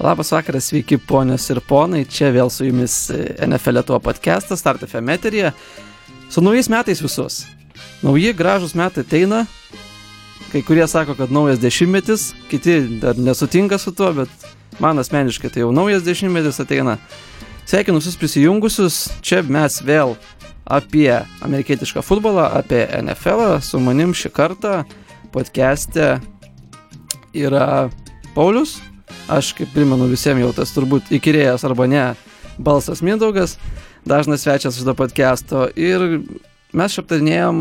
Labas vakaras, sveiki ponios ir ponai, čia vėl su jumis NFL Lietuvo podcastas, Start FM eterija. Su naujais metais visus. Nauji gražus metai ateina. Kai kurie sako, kad naujas dešimtmetis, kiti dar nesutinka su tuo, bet man asmeniškai tai jau naujas dešimtmetis ateina. Sveikinu visus prisijungusius, čia mes vėl apie amerikietišką futbolą, apie NFL, su manim šį kartą podcast'e yra Paulius, Aš kaip primenu visiems jau tas turbūt įkyrėjęs arba ne balsas Mindaugas, dažnas svečias šito podcast'o ir mes aptarnėjom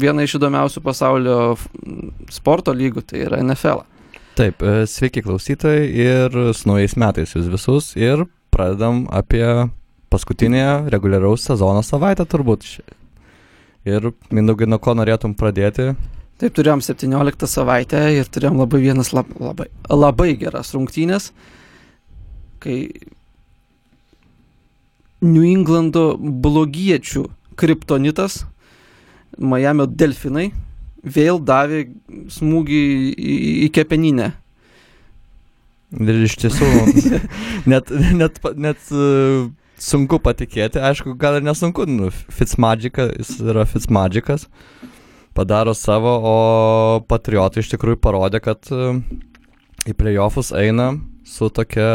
vieną iš įdomiausių pasaulio sporto lygų, tai yra NFL. Taip, e, sveiki klausytojai ir su naujais metais jūs visus ir pradedam apie paskutinę reguliaraus sezono savaitę turbūt. Ir Mindaugai, nuo ko norėtum pradėti? Taip, turėjom 17 savaitę ir turėjom labai vienas lab, labai, labai geras rungtynės, kai New Englando blogiečių kriptonitas, Miami delfinai, vėl davė smūgį į, į kepeninę. Ir iš tiesų, net, net, net uh, sunku patikėti, aišku, gal ir nesunku, nu, Fitzmagikas, jis yra Fitzmagikas. Padaro savo, o patriotai iš tikrųjų parodė, kad e, į playoffus eina su tokia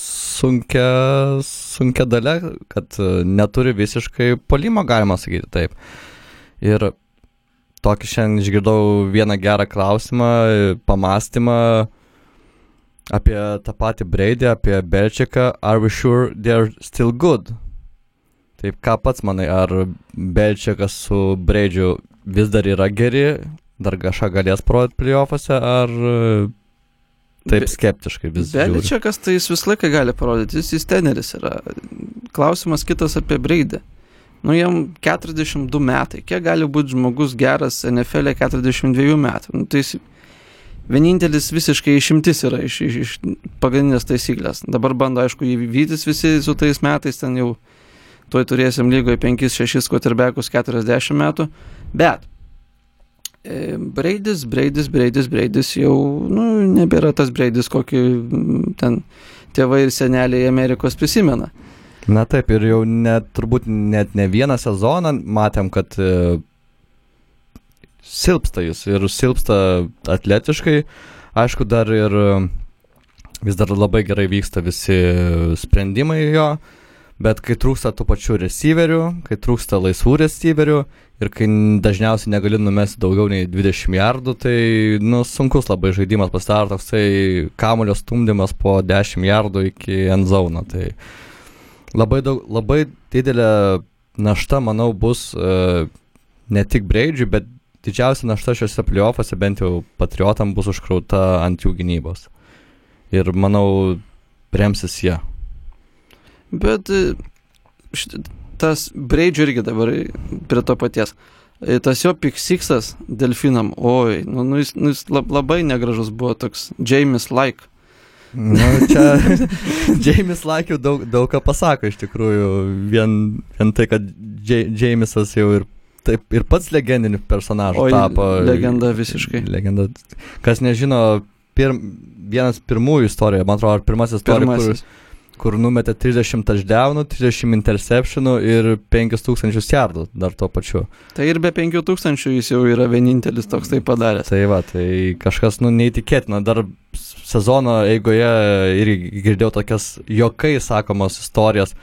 sunkia, sunkia dalė, kad e, neturi visiškai polimo, galima sakyti taip. Ir tokį šiandien išgirdau vieną gerą klausimą, pamastymą apie tą patį Braidę, apie Belčiką. Are we sure they're still good? Taip, ką pats manai, ar Belčiakas su Braidžiu vis dar yra geri, dar kažką galės parodyti playoffuose, ar e, taip skeptiškai vis dar. Beličiakas tai jis visą laiką gali parodyti, jis, jis teneris yra. Klausimas kitas apie Braidę. Nu, jam 42 metai. Kiek gali būti žmogus geras NFL 42 metų? Nu, tai jis vienintelis visiškai išimtis yra iš, iš, iš pagrindinės taisyklės. Dabar bando, aišku, įvytis visi su tais metais, ten jau tuoj turėsim lygoje 5-6 quarterbackus 40 metų. Bet e, Braidis, Braidis, Braidis, Braidis jau nu, nebėra tas Braidis, kokį ten tėvai ir seneliai Amerikos prisimena. Na taip, ir jau net turbūt net ne vieną sezoną matėm, kad e, silpsta jis ir silpsta atletiškai. Aišku, dar ir vis dar labai gerai vyksta visi sprendimai jo. E, bet kai trūksta tų pačių receiverių, kai trūksta laisvų receiverių ir kai dažniausiai negali numesti daugiau nei 20 jardų, tai nu, sunkus labai žaidimas pasidaro toksai kamulio stumdymas po 10 jardų iki end zone. Tai labai, daug, labai didelė našta, manau, bus uh, ne tik Breidžiui, bet didžiausia našta šiuose playoffuose bent jau patriotam bus užkrauta ant jų gynybos. Ir manau, remsis jie. Bet e, šit, tas Breidžio irgi dabar prie to paties. E, tas jo piksiksas delfinam, oi, nu, nu, jis, nu, jis labai negražus buvo toks James Like. Nu, čia James jau daug, daug ką pasako iš tikrųjų. Vien, vien tai, kad Jamesas jau ir taip ir pats legendiniu personažu Oi, tapo. Legenda visiškai. Legenda. Kas nežino, pir, vienas pirmųjų istorijų, man atrodo, pirmasis istorija, kur kur numetė 30 touchdownų, 30 interceptionų ir 5000 jardų dar tuo pačiu. Tai ir be 5000 jis jau yra vienintelis toks tai padaręs. Tai va, tai kažkas, nu, neįtikėtina. Dar sezono eigoje irgi girdėjau tokias jokai sakomos istorijas,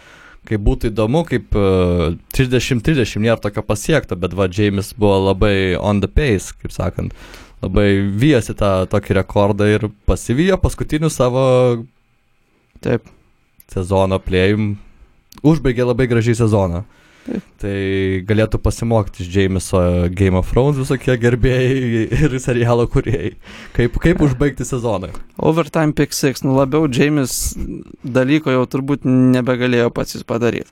kai būtų įdomu, kaip 30-30 uh, nėra tokio pasiekta, bet va, James buvo labai on the pace, kaip sakant. Labai vyjasi tą tokį rekordą ir pasivijo paskutinių savo Taip sezono plėjim. Užbaigė labai gražiai sezoną. Taip. Tai galėtų pasimokyti iš Jameso Game of Thrones visokie gerbėjai ir serialo kuriejai. Kaip, kaip užbaigti sezoną. Overtime pick 6, nu labiau James dalyko jau turbūt nebegalėjo pats jis padaryti.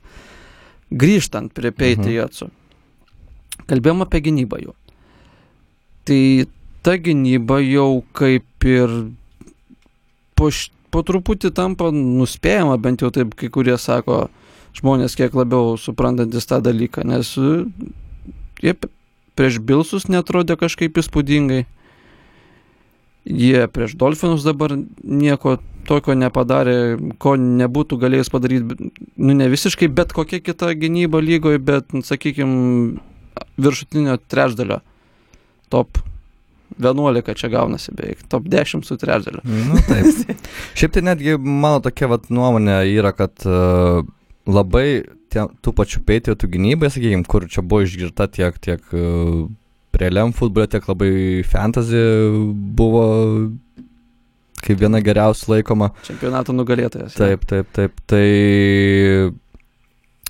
Grįžtant prie Patriotsų. Mhm. Kalbėjom apie gynybą jau. Tai ta gynyba jau kaip ir po, po truputį tampa nuspėjama, bent jau taip kai kurie sako žmonės kiek labiau suprantantis tą dalyką, nes jie prieš Bilsus netrodė kažkaip įspūdingai. Jie prieš Dolfinus dabar nieko tokio nepadarė, ko nebūtų galėjęs padaryti, nu ne visiškai bet kokia kita gynyba lygoje, bet, sakykime, viršutinio trečdalio. Top 11 čia gaunasi beveik, top 10 su trečdaliu. Nu, taip. Šiaip tai netgi mano tokia vat, nuomonė yra, kad uh, labai tie, tų pačių peitėtų gynybai, sakykime, kur čia buvo išgirta tiek, tiek uh, realiam futbole, tiek labai fantasy buvo kaip viena geriausių laikoma. Čempionato nugalėtojas. Taip, taip, taip. Tai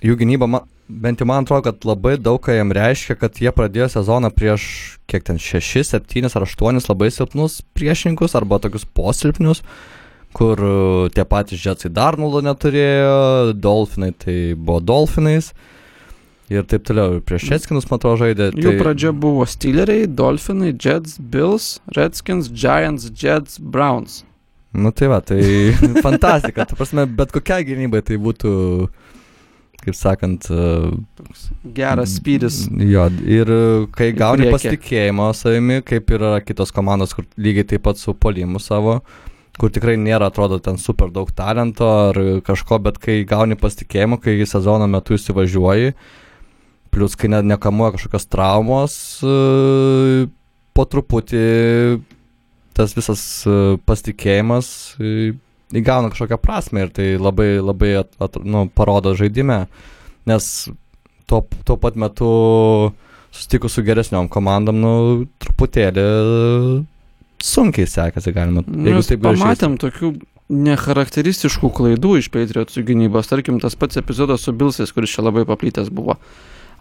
jų gynyba, man, bent jau man atrodo, kad labai daug ką jam reiškia, kad jie pradėjo sezoną prieš kiek ten 6, 7 ar 8 labai silpnus priešininkus arba tokius posilpnius, kur uh, tie patys Jetsai Darnoldo neturėjo, Dolfinai tai buvo Dolfinais. Ir taip toliau, prieš Jetskinus, man atrodo, žaidė. Tai... Jų pradžia buvo Steeleriai, Dolfinai, Jets, Bills, Redskins, Giants, Jets, Browns. Nu tai va, tai fantastika. Ta prasme, bet kokia gynybai tai būtų, kaip sakant, Toks geras spyris. Jo, ir kai Į gauni priekį. pasitikėjimą savimi, kaip yra kitos komandos, kur lygiai taip pat su polimu savo, kur tikrai nėra, atrodo, ten super daug talento ar kažko, bet kai gauni pasitikėjimą, kai sezono metu įsivažiuoji, plus kai ne, nekamuoja kažkokios traumos, e, po truputį tas visas e, pasitikėjimas e, įgauna kažkokią prasme ir tai labai, labai at, at, nu, parodo žaidime, nes tuo, tuo pat metu susitikus su geresniom komandom, nu, truputėlį sunkiai sekasi, galima. Mes taip pamatėm tokių necharakteristiškų klaidų iš Patriotsų gynybos. Tarkim, tas pats epizodas su Bilsais, kuris čia labai paplytęs buvo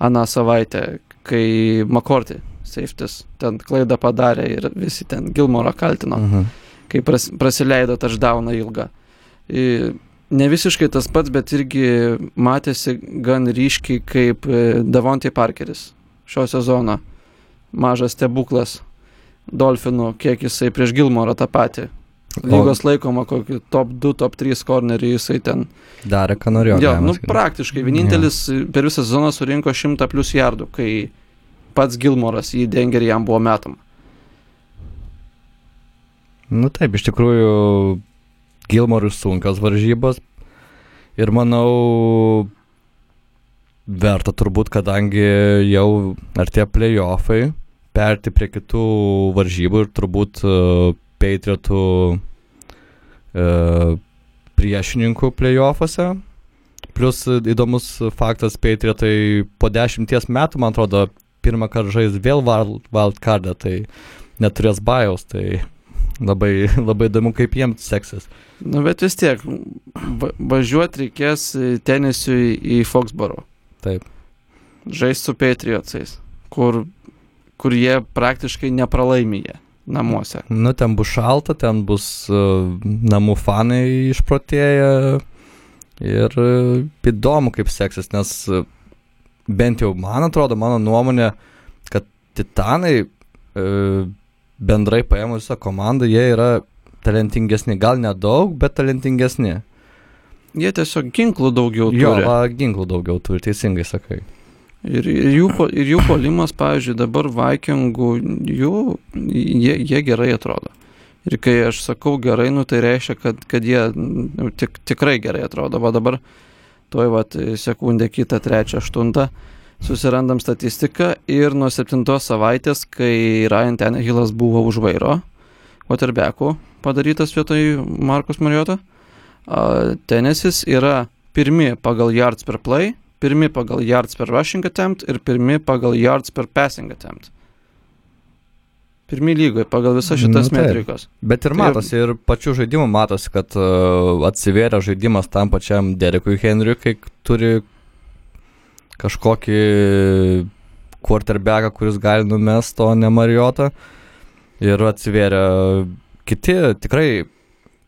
aną savaitę, kai McCorty, safetis, ten klaidą padarė ir visi ten Gilmorą kaltino, Mhm. Kai pras, prasileido touchdowną ilgą. Ne visiškai tas pats, bet irgi matėsi gan ryškiai kaip e, Davontai Parkeris šio sezono. Mažas stebuklas Dolfinų, kiek jisai prieš Gilmorą tą patį. Lygos laikoma kokį top 2, top 3 cornerį jisai ten. Darė, ką norėjo. Jo, nu sakyt. praktiškai vienintelis per visą sezoną surinko 100 plus jardų, kai pats Gilmoras į dengerį jam buvo metama. Nu taip, iš tikrųjų, Gilmorui sunkios varžybos. Ir manau, verta turbūt, kadangi jau artėja playoffai, perti prie kitų varžybų ir turbūt uh, Patriotų uh, priešininkų playoffuose. Plus e, įdomus faktas, Patriotai po dešimties metų, man atrodo, pirmą kartą žais vėl wild- wildcardą, tai neturės bajaus, tai labai, labai įdomu, kaip jiems seksis. Nu, bet vis tiek, va važiuoti reikės e, tenisiui į Foxboro. Taip. Žaisti su Patriotsais, kur, kur jie praktiškai nepralaimė namuose. Nu, ten bus šalta, ten bus uh, namų fanai išprotėję ir uh, įdomu, kaip seksis, nes uh, bent jau man atrodo, mano nuomonė, kad Titanai uh, bendrai paėmus visą komandą, jie yra talentingesni, gal nedaug, bet talentingesni. Jie tiesiog ginklų daugiau Jo, turi. va, ginklų daugiau turi, teisingai sakai. Ir, ir, jų, ir jų polimas, pavyzdžiui, dabar Vikingų, jų, jie, jie gerai atrodo. Ir kai aš sakau gerai, nu tai reiškia, kad, kad jie nu, tik, tikrai gerai atrodo. Va dabar, tuoj vat, sekundę, kitą, trečią, aštuntą, susirandam statistiką ir nuo septintos savaitės, kai Ryan Tenehillas buvo už vairo, Waterbeckų padarytas vietoj Markus Marioto, Tenesis yra pirmi pagal yards per play, pirmi pagal yards per rushing attempt ir pirmi pagal yards per passing attempt. Pirmi lygoje pagal visas šitas Nu, taip. metrikas. Bet ir Tai- matosi, ir pačių žaidimų matosi, kad uh, atsivėrė žaidimas tam pačiam Derekui Henriui, kai turi kažkokį quarterbacką, kuris gali numest, o ne Marijotą. Ir atsivėrė kiti, tikrai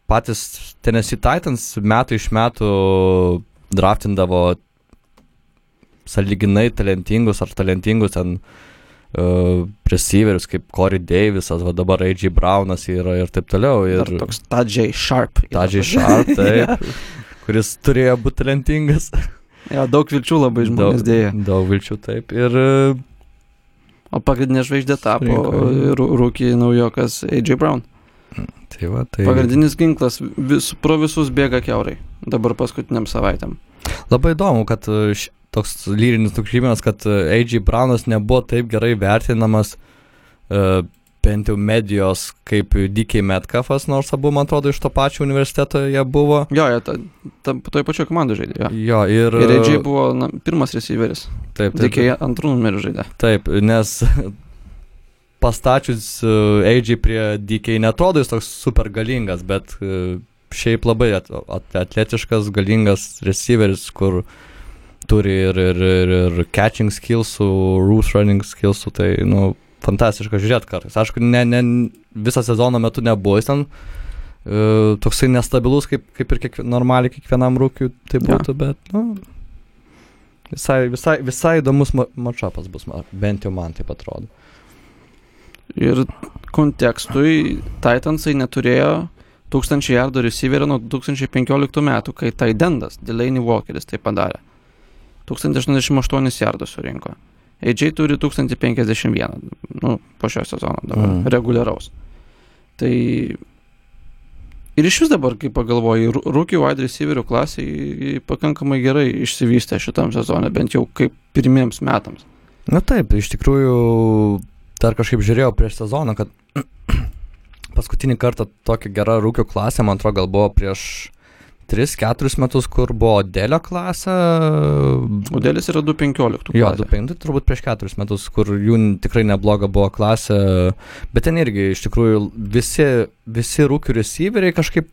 patys Tennessee Titans metų iš metų draftindavo saliginai talentingus ar talentingus ten uh, receiverius kaip Corey Davisas, va dabar A.J. Brownas yra ir taip toliau. Ir Ir toks Tadžiai Sharp. Tadžiai Sharp, taip, kuris turėjo būti talentingas. Jo, daug vilčių labai žmonės Daug- dėja. Daug vilčių, taip. Ir uh, O pagrindinė žvaigždė tapo rūkiai naujokas AJ Brown. Tai va, tai Pagrindinis ginklas vis, pro visus bėga keurai. Dabar paskutiniam savaitėm. labai įdomu, kad e, š- toks lyrinis nukrypimas, kad e, A.G. Brownas nebuvo taip gerai vertinamas e, bent jau medijos kaip DK Metcalfas, nors abu, man atrodo, iš to pačio universiteto jie buvo. Jo, jie ta, ta, toj pačioj komandai žaidė. Jo. Jo, ir... Ir AJ buvo na, pirmas receiveris. Taip, taip, jie antrų numerių žaidė. Taip, nes pastačius uh, AJ prie DK netrodo jis toks super galingas, bet uh, šiaip labai at, at, atletiškas, galingas receiveris, kur turi ir, ir, ir, ir catching skillsų, route running skillsų, tai, nu, fantastiška žiūrėti kartais. Aišku, ne, ne, visą sezono metu nebuvo jis ten uh, toksai nestabilus, kaip, kaip ir kiekvien, normaliai kiekvienam rūkiui tai būtų, bet, nu, visai, visai, visai įdomus ma- matšapas bus, bent jau man taip atrodo. Ir kontekstui Titansai neturėjo 1000 jardų receiverio nuo 2015 metų, kai Taidendas, Delaney Walkeris tai padarė. 1088 jardų surinko. AJ turi 1051, nu, po šio sezono dabar, Mm. reguliaraus. Tai ir iš vis dabar, kai pagalvoju, rū- rookie wide receiverių klasiai pakankamai gerai išsivystė šitam sezone, bent jau kaip pirmiems metams. Na taip, iš tikrųjų dar kažkaip žiūrėjau prieš sezoną, kad paskutinį kartą tokia gera rūkių klasė, man atrodo, gal buvo prieš 3-4 metus, kur buvo Delio klasė. Modelis yra 215. Jo, klasė. 2-5, tai turbūt prieš 4 metus, kur jų tikrai nebloga buvo klasė, bet ten irgi iš tikrųjų visi, visi rūkių receiveriai kažkaip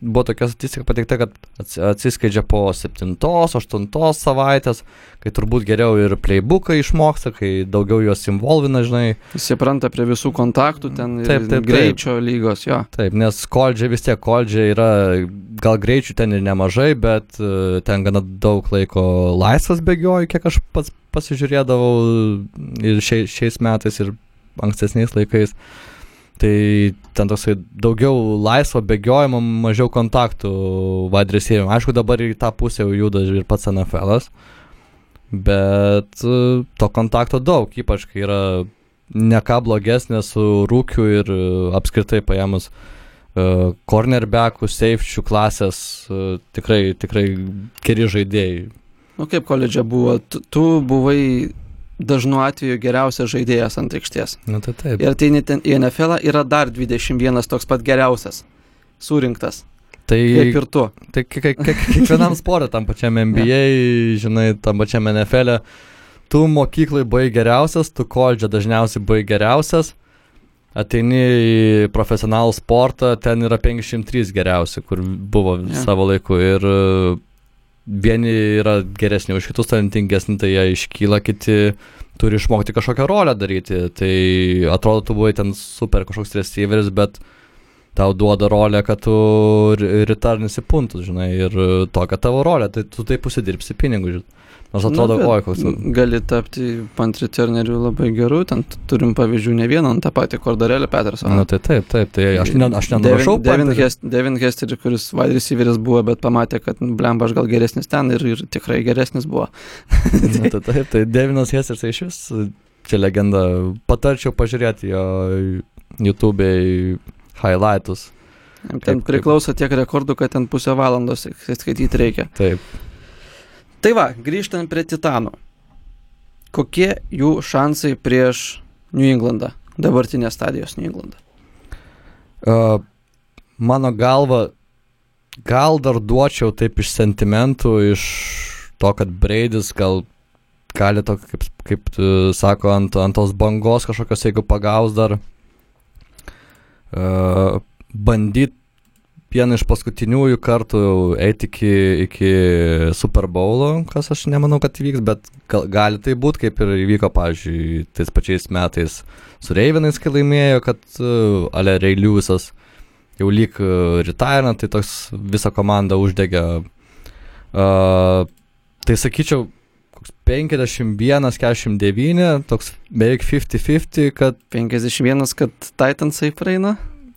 buvo tokia statistika pateikta, kad ats- atsiskleidžia po 7-8 savaitės, kai turbūt geriau ir playbooką išmoksta, kai daugiau juos involvina, žinai. Jis įpranta prie visų kontaktų, ten ir Taip, taip, taip. greičio lygos, jo. Taip, nes koldžiai vis tiek, koldžiai yra, gal greičių ten ir nemažai, bet e, ten gana daug laiko laisvas bėgioju, kiek aš pats pasižiūrėdavau ir šiais, šiais metais ir ankstesniais laikais. Tai ten toksai daugiau laisvo bėgiojimo, mažiau kontaktų vadresėjimų. Aišku, dabar į tą pusę jau juda ir pats NFL'as, bet e, to kontakto daug, ypač kai yra ne ką blogesnė su rūkiu ir e, apskritai paėmus uh, cornerbackų, safečių klasės, tikrai, tikrai geri žaidėjai. Nu kaip koledže buvo, tu buvai dažnu atveju geriausias žaidėjas ant aikštės. Na tai taip. Ir tai ten į NFL yra dar 21 toks pat geriausias. Surinktas. Tai, Kaip ir tu. tai kiek- kiek- kiek- kiekvienam sportui, tam pačiam NBA, žinai, tam pačiam NFL, tu mokyklai buvai geriausias, tu koledže dažniausiai buvai geriausias, ateini į profesionalų sportą, ten yra 503 geriausi, kur buvo yeah. savo laiku. Ir vieni yra geresni už kitus, talentingesni, tai jie iškyla, kiti turi išmokti kažkokią rolę daryti. Tai atrodo, tu buvai ten super kažkoks receiveris, bet tau duoda rolę, kad tu ri- ritarnisi puntus, žinai, ir tokia tavo rolė, tai tu taip užsidirbsi pinigų, žinai. Nors atrodo, bet oi, koks. Gali tapti pantriterneriu labai geru, ten turim pavyzdžių ne vieną, tą patį Kordarelį Petersoną. Na tai taip, taip, tai aš, ne, aš nenurašau. Devin, Devin Hester, kuris wide receiveris buvo, bet pamatė, kad nu, blemba aš gal geresnis ten ir, ir tikrai geresnis buvo. Na, tai taip, tai Devinas Hesters tai iš vis, čia legenda. Patarčiau pažiūrėti jo YouTube highlightus. Ten priklauso tiek rekordų, kad ten pusę valandos skaityti reikia. Taip. Tai va, grįžtant prie Titanų. Kokie jų šansai prieš New Englandą, dabartinės stadijos New Englandą? Uh, mano galva, gal dar duočiau taip iš sentimentų, iš to, kad Braidis gal gali to, kaip, kaip tu sako, ant, ant tos bangos kažkokios, jeigu pagaus dar, uh, bandyti vieną iš paskutiniųjų kartų eiti iki, iki Super Bowlo, kas aš nemanau, kad įvyks, bet gal, gali tai būti, kaip ir įvyko, pavyzdžiui, tais pačiais metais su Reivinais, kai laimėjo, kad uh, Ale Reiliusas jau lyg uh, retirina, tai toks visą komandą uždegė. Uh, tai sakyčiau, koks 51-49, toks beveik 50-50, kad, 51, kad Titansai praeina?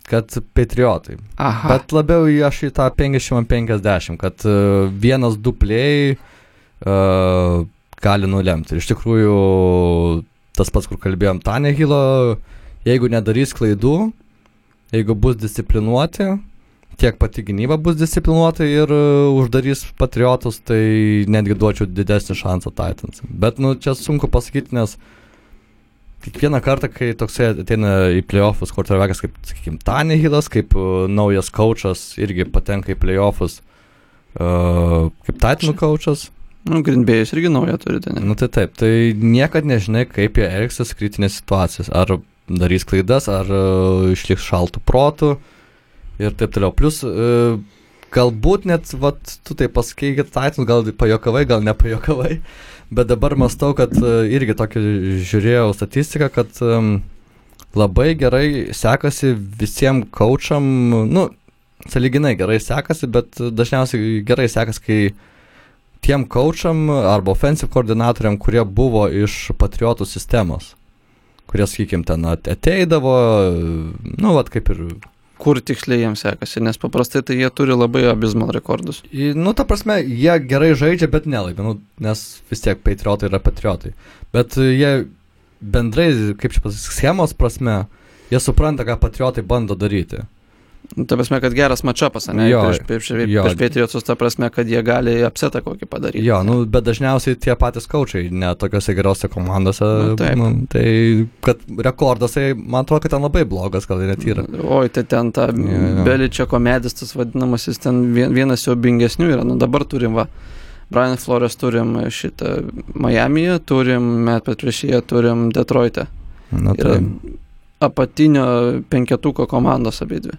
Kad Patriotai. Aha. Bet labiau aš į tą 50-50, kad uh, vienas du play uh, gali nulemti. Ir iš tikrųjų, tas pats, kur kalbėjom, Tanehilo, jeigu nedarys klaidų, jeigu bus disciplinuoti, tiek pati gynyba bus disciplinuota ir uh, uždarys patriotus, tai netgi duočiau didesnį šansą Titans. Bet, nu, čia sunku pasakyti, nes kiekvieną kartą, kai toksai ateina į playoffus, quarterbackas kaip, sakykime, Tanehilas, kaip uh, naujas coachas irgi patenka į playoffus, uh, kaip Titanų coachas. Nu, Grindbėjus irgi naują turite, ne? Nu tai taip, tai niekad nežinai, kaip jie elgsis kritinės situacijas. Ar darys klaidas, ar uh, išliks šaltų protų ir taip toliau. Plus, uh, galbūt net, vat, tu tai pasakai, kad Titans gal pajokavai, gal nepajokavai, bet dabar mastau, kad uh, irgi tokį žiūrėjau statistiką, kad labai gerai sekasi visiems coacham, nu, saliginai gerai sekasi, bet dažniausiai gerai sekasi, kai tiem coacham arba offensive koordinatoriam, kurie buvo iš patriotų sistemos, kurie, sakykim, ten ateidavo, nu, vad kaip ir Kur tiksliai jiems sekasi, nes paprastai tai jie turi labai abismal rekordus. I- Nu, ta prasme, jie gerai žaidžia, bet nelaimė, nu, nes vis tiek patriotai yra patriotai. Bet jie bendrai, kaip čia pasakyti, schemos prasme, jie supranta, ką patriotai bando daryti. Nu, Ta prasme, kad geras matšapas, ne? Jo, prieš, prieš, prieš, jo. prieš Patriotus, ta prasme, kad jie gali apsetą kokį padaryti. Jo, nu, bet dažniausiai tie patys kočiai, ne tokiuose gerose komandose. Nu, taip. nu, tai, kad rekordas, tai man atrodo, kad ten labai blogas, gal net yra. Oi, tai ten ta Jo, jo. Beličio komedis, tas vadinamas, jis ten vien- vienas jau bingesnių yra. Nu, dabar turim, va, Brian Flores turim šitą Miami'e, turim Met Patricia, turim Detroit'e. Na, Yra tai, apatinio penketuko komandos abidvi.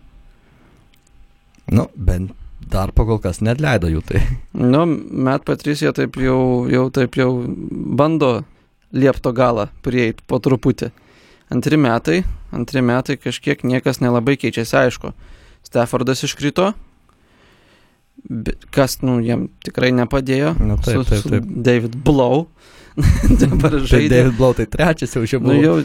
Nu, bent dar pakol kas net leido jų tai. Nu, Met Patricia taip jau, jau taip jau bando liepto galą prieiti po truputį. Antri metai, antri metai kažkiek niekas nelabai keičiasi, aišku. Staffordas iškrito, kas, nu, jam tikrai nepadėjo. Nu, taip, su, taip, su taip. David Blow. dabar Tai žaidė. David Blau tai trečias jau čia Nu, jau,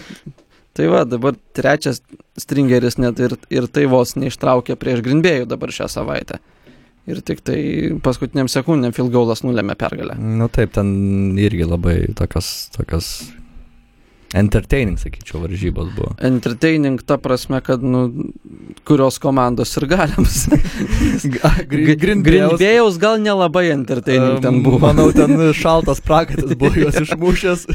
tai va, dabar trečias stringeris net ir, ir tai vos neištraukė prieš Grinbėjų dabar šią savaitę. Ir tik tai paskutiniam sekundėm Filgaulas nulėmė pergalę. Nu taip, ten irgi labai tokios, tokios entertaining, sakyčiau, varžybos buvo. Entertaining ta prasme, kad, nu, kurios komandos ir galiams. Grinbėjaus gal nelabai entertaining ten buvo. Manau, ten šaltas prakaitas buvo juos išmušęs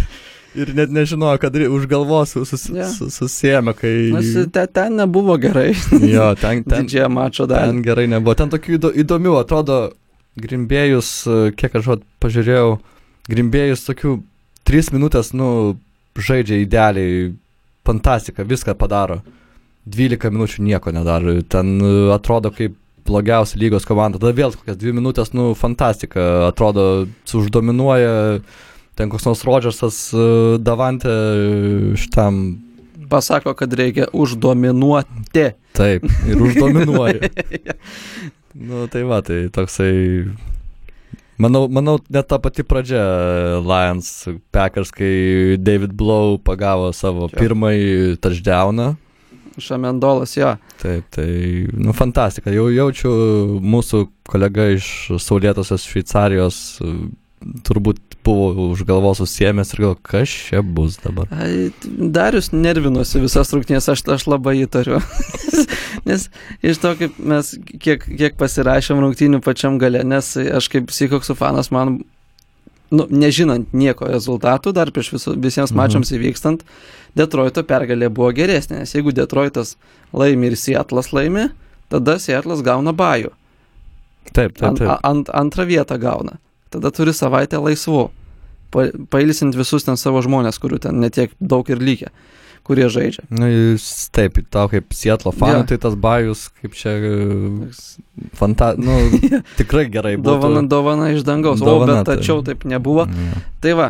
ir net nežinojo, kad už galvos sus, Jo. sus, susėmė, kai... Nes te, ten nebuvo gerai. Jo, ten, ten, Didžiąją mačo dalį. ten gerai nebuvo. Ten tokių įdo, įdomių, atrodo, Grimbėjus, kiek aš vat pažiūrėjau, Grimbėjus tokių 3 minutės, nu, žaidžia idealiai, fantastika, viską padaro. 12 minučių nieko nedaro. Ten atrodo kaip blogiausia lygos komanda. Tada vėl kokias 2 minutės, nu, fantastika. Atrodo, uždominuoja ten koks nors Rodžersas e, Davante e, šitam. Pasako, kad reikia uždominuoti. Taip, ir uždominuoja. nu, tai va, tai toksai. Manau, manau, net ta pati pradžia Lions Packers, kai David Blow pagavo savo Jo. pirmąjį touchdowną. Šamendolas, jo. Taip, tai, nu, fantastika. Jau jaučiu mūsų kolega iš Saulėtosios Šveicarijos turbūt buvo už galvos susiemęs ir gal kas čia bus dabar. Ai, Darius nervinosi visas rungtynės, aš, aš labai įtariu. nes iš to, kaip mes, kiek, kiek pasirašėm rungtynių pačiam gale, nes aš kaip Sikoksų fanas, man, nu, nežinant nieko rezultatų, dar prieš visu, visiems Mhm. mačiams įvykstant, Detroito pergalė buvo geresnė, nes jeigu Detroitas laimi ir Seatlas laimi, tada Seatlas gauna bajų. Taip, taip, taip. ant, antrą vietą gauna. Tada turi savaitę laisvų. Pa, pailsint visus ten savo žmonės, kurių ten netiek daug ir lygia, kurie žaidžia. Nu, taip, tau kaip Sietlo fanų, Jo. tai tas bajus, kaip čia, fanta, nu, tikrai gerai buvo. Dovana, dovana iš dangaus. Dovana, o, bet tačiau tai- taip nebuvo. Ja. Tai va,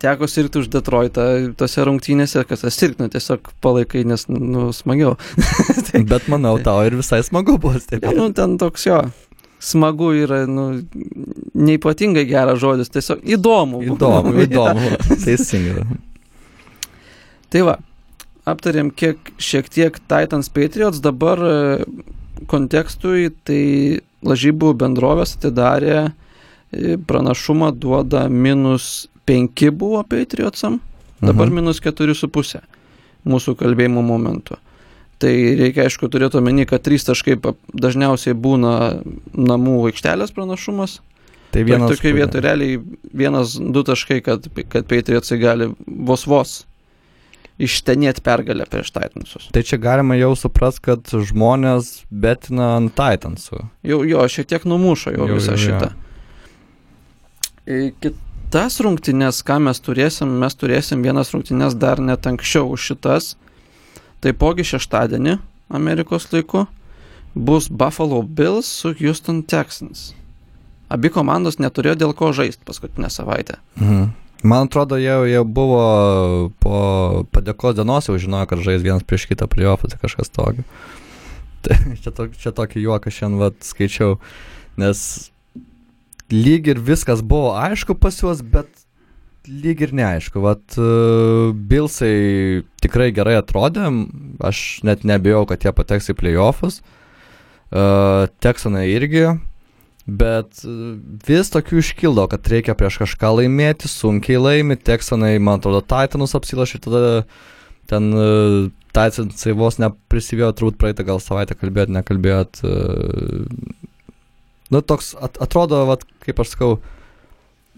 teko sirgti už Detroitą tose rungtynėse, kas tas sirgti, tiesiog palaikai, nes, nu, smagiau. tai, Bet manau, tau ir visai smagu buvo stebėti. nu, ten toks jo. Smagu yra, nu, neipatingai geras žodis, tiesiog įdomu. Įdomu, įdomu. Teisingai. Tai va, aptarėm kiek, šiek tiek Titans Patriots, dabar e, kontekstui, tai lažybų bendrovės atidarė e, pranašumą duoda minus 5 buvo Patriotsam, dabar Mhm. minus 4,5 mūsų kalbėjimo momentu. Tai reikia, aišku, turėti omeny, kad trys taškai pa- dažniausiai būna namų aikštelės pranašumas. Tai Vienas. Tokioje vietoje realiai vienas, du taškai, kad, kad Patriotsai gali vos vos ištenėti pergalę prieš Titansus. Tai čia galima jau suprast, kad žmonės betina ant Titansų. Jau jo, šiek tiek numušo jau Jau, visą jau, šitą. E, Kitas rungtynes, ką mes turėsim, mes turėsim vienas rungtynes dar net anksčiau už šitas. Taipogi šeštadienį Amerikos laiku bus Buffalo Bills su Houston Texans. Abi komandos neturėjo dėl ko žaisti paskutinę savaitę. Mhm. Man atrodo, jau, jau buvo po padėkos dienos jau žinojo, kad žais vienas prieš kitą playoffą, tai kažkas tokio. Tai čia, to, čia tokį juoką šiandien vat, skaičiau, nes lyg ir viskas buvo aišku pas juos, bet lyg ir neaišku. Vat uh, Bilsai tikrai gerai atrodė, aš net nebijau, kad jie pateks į playoffus. Uh, Texanai irgi, bet uh, vis tokių iškildo, kad reikia prieš kažką laimėti, sunkiai laimi, Texanai, man atrodo, Titanus apsilašė, tada ten uh, Titansai vos neprisivėjo, turbūt praeitą gal savaitę kalbėt, nekalbėt. Uh, nu, toks at, atrodo, vat, kaip aš sakau,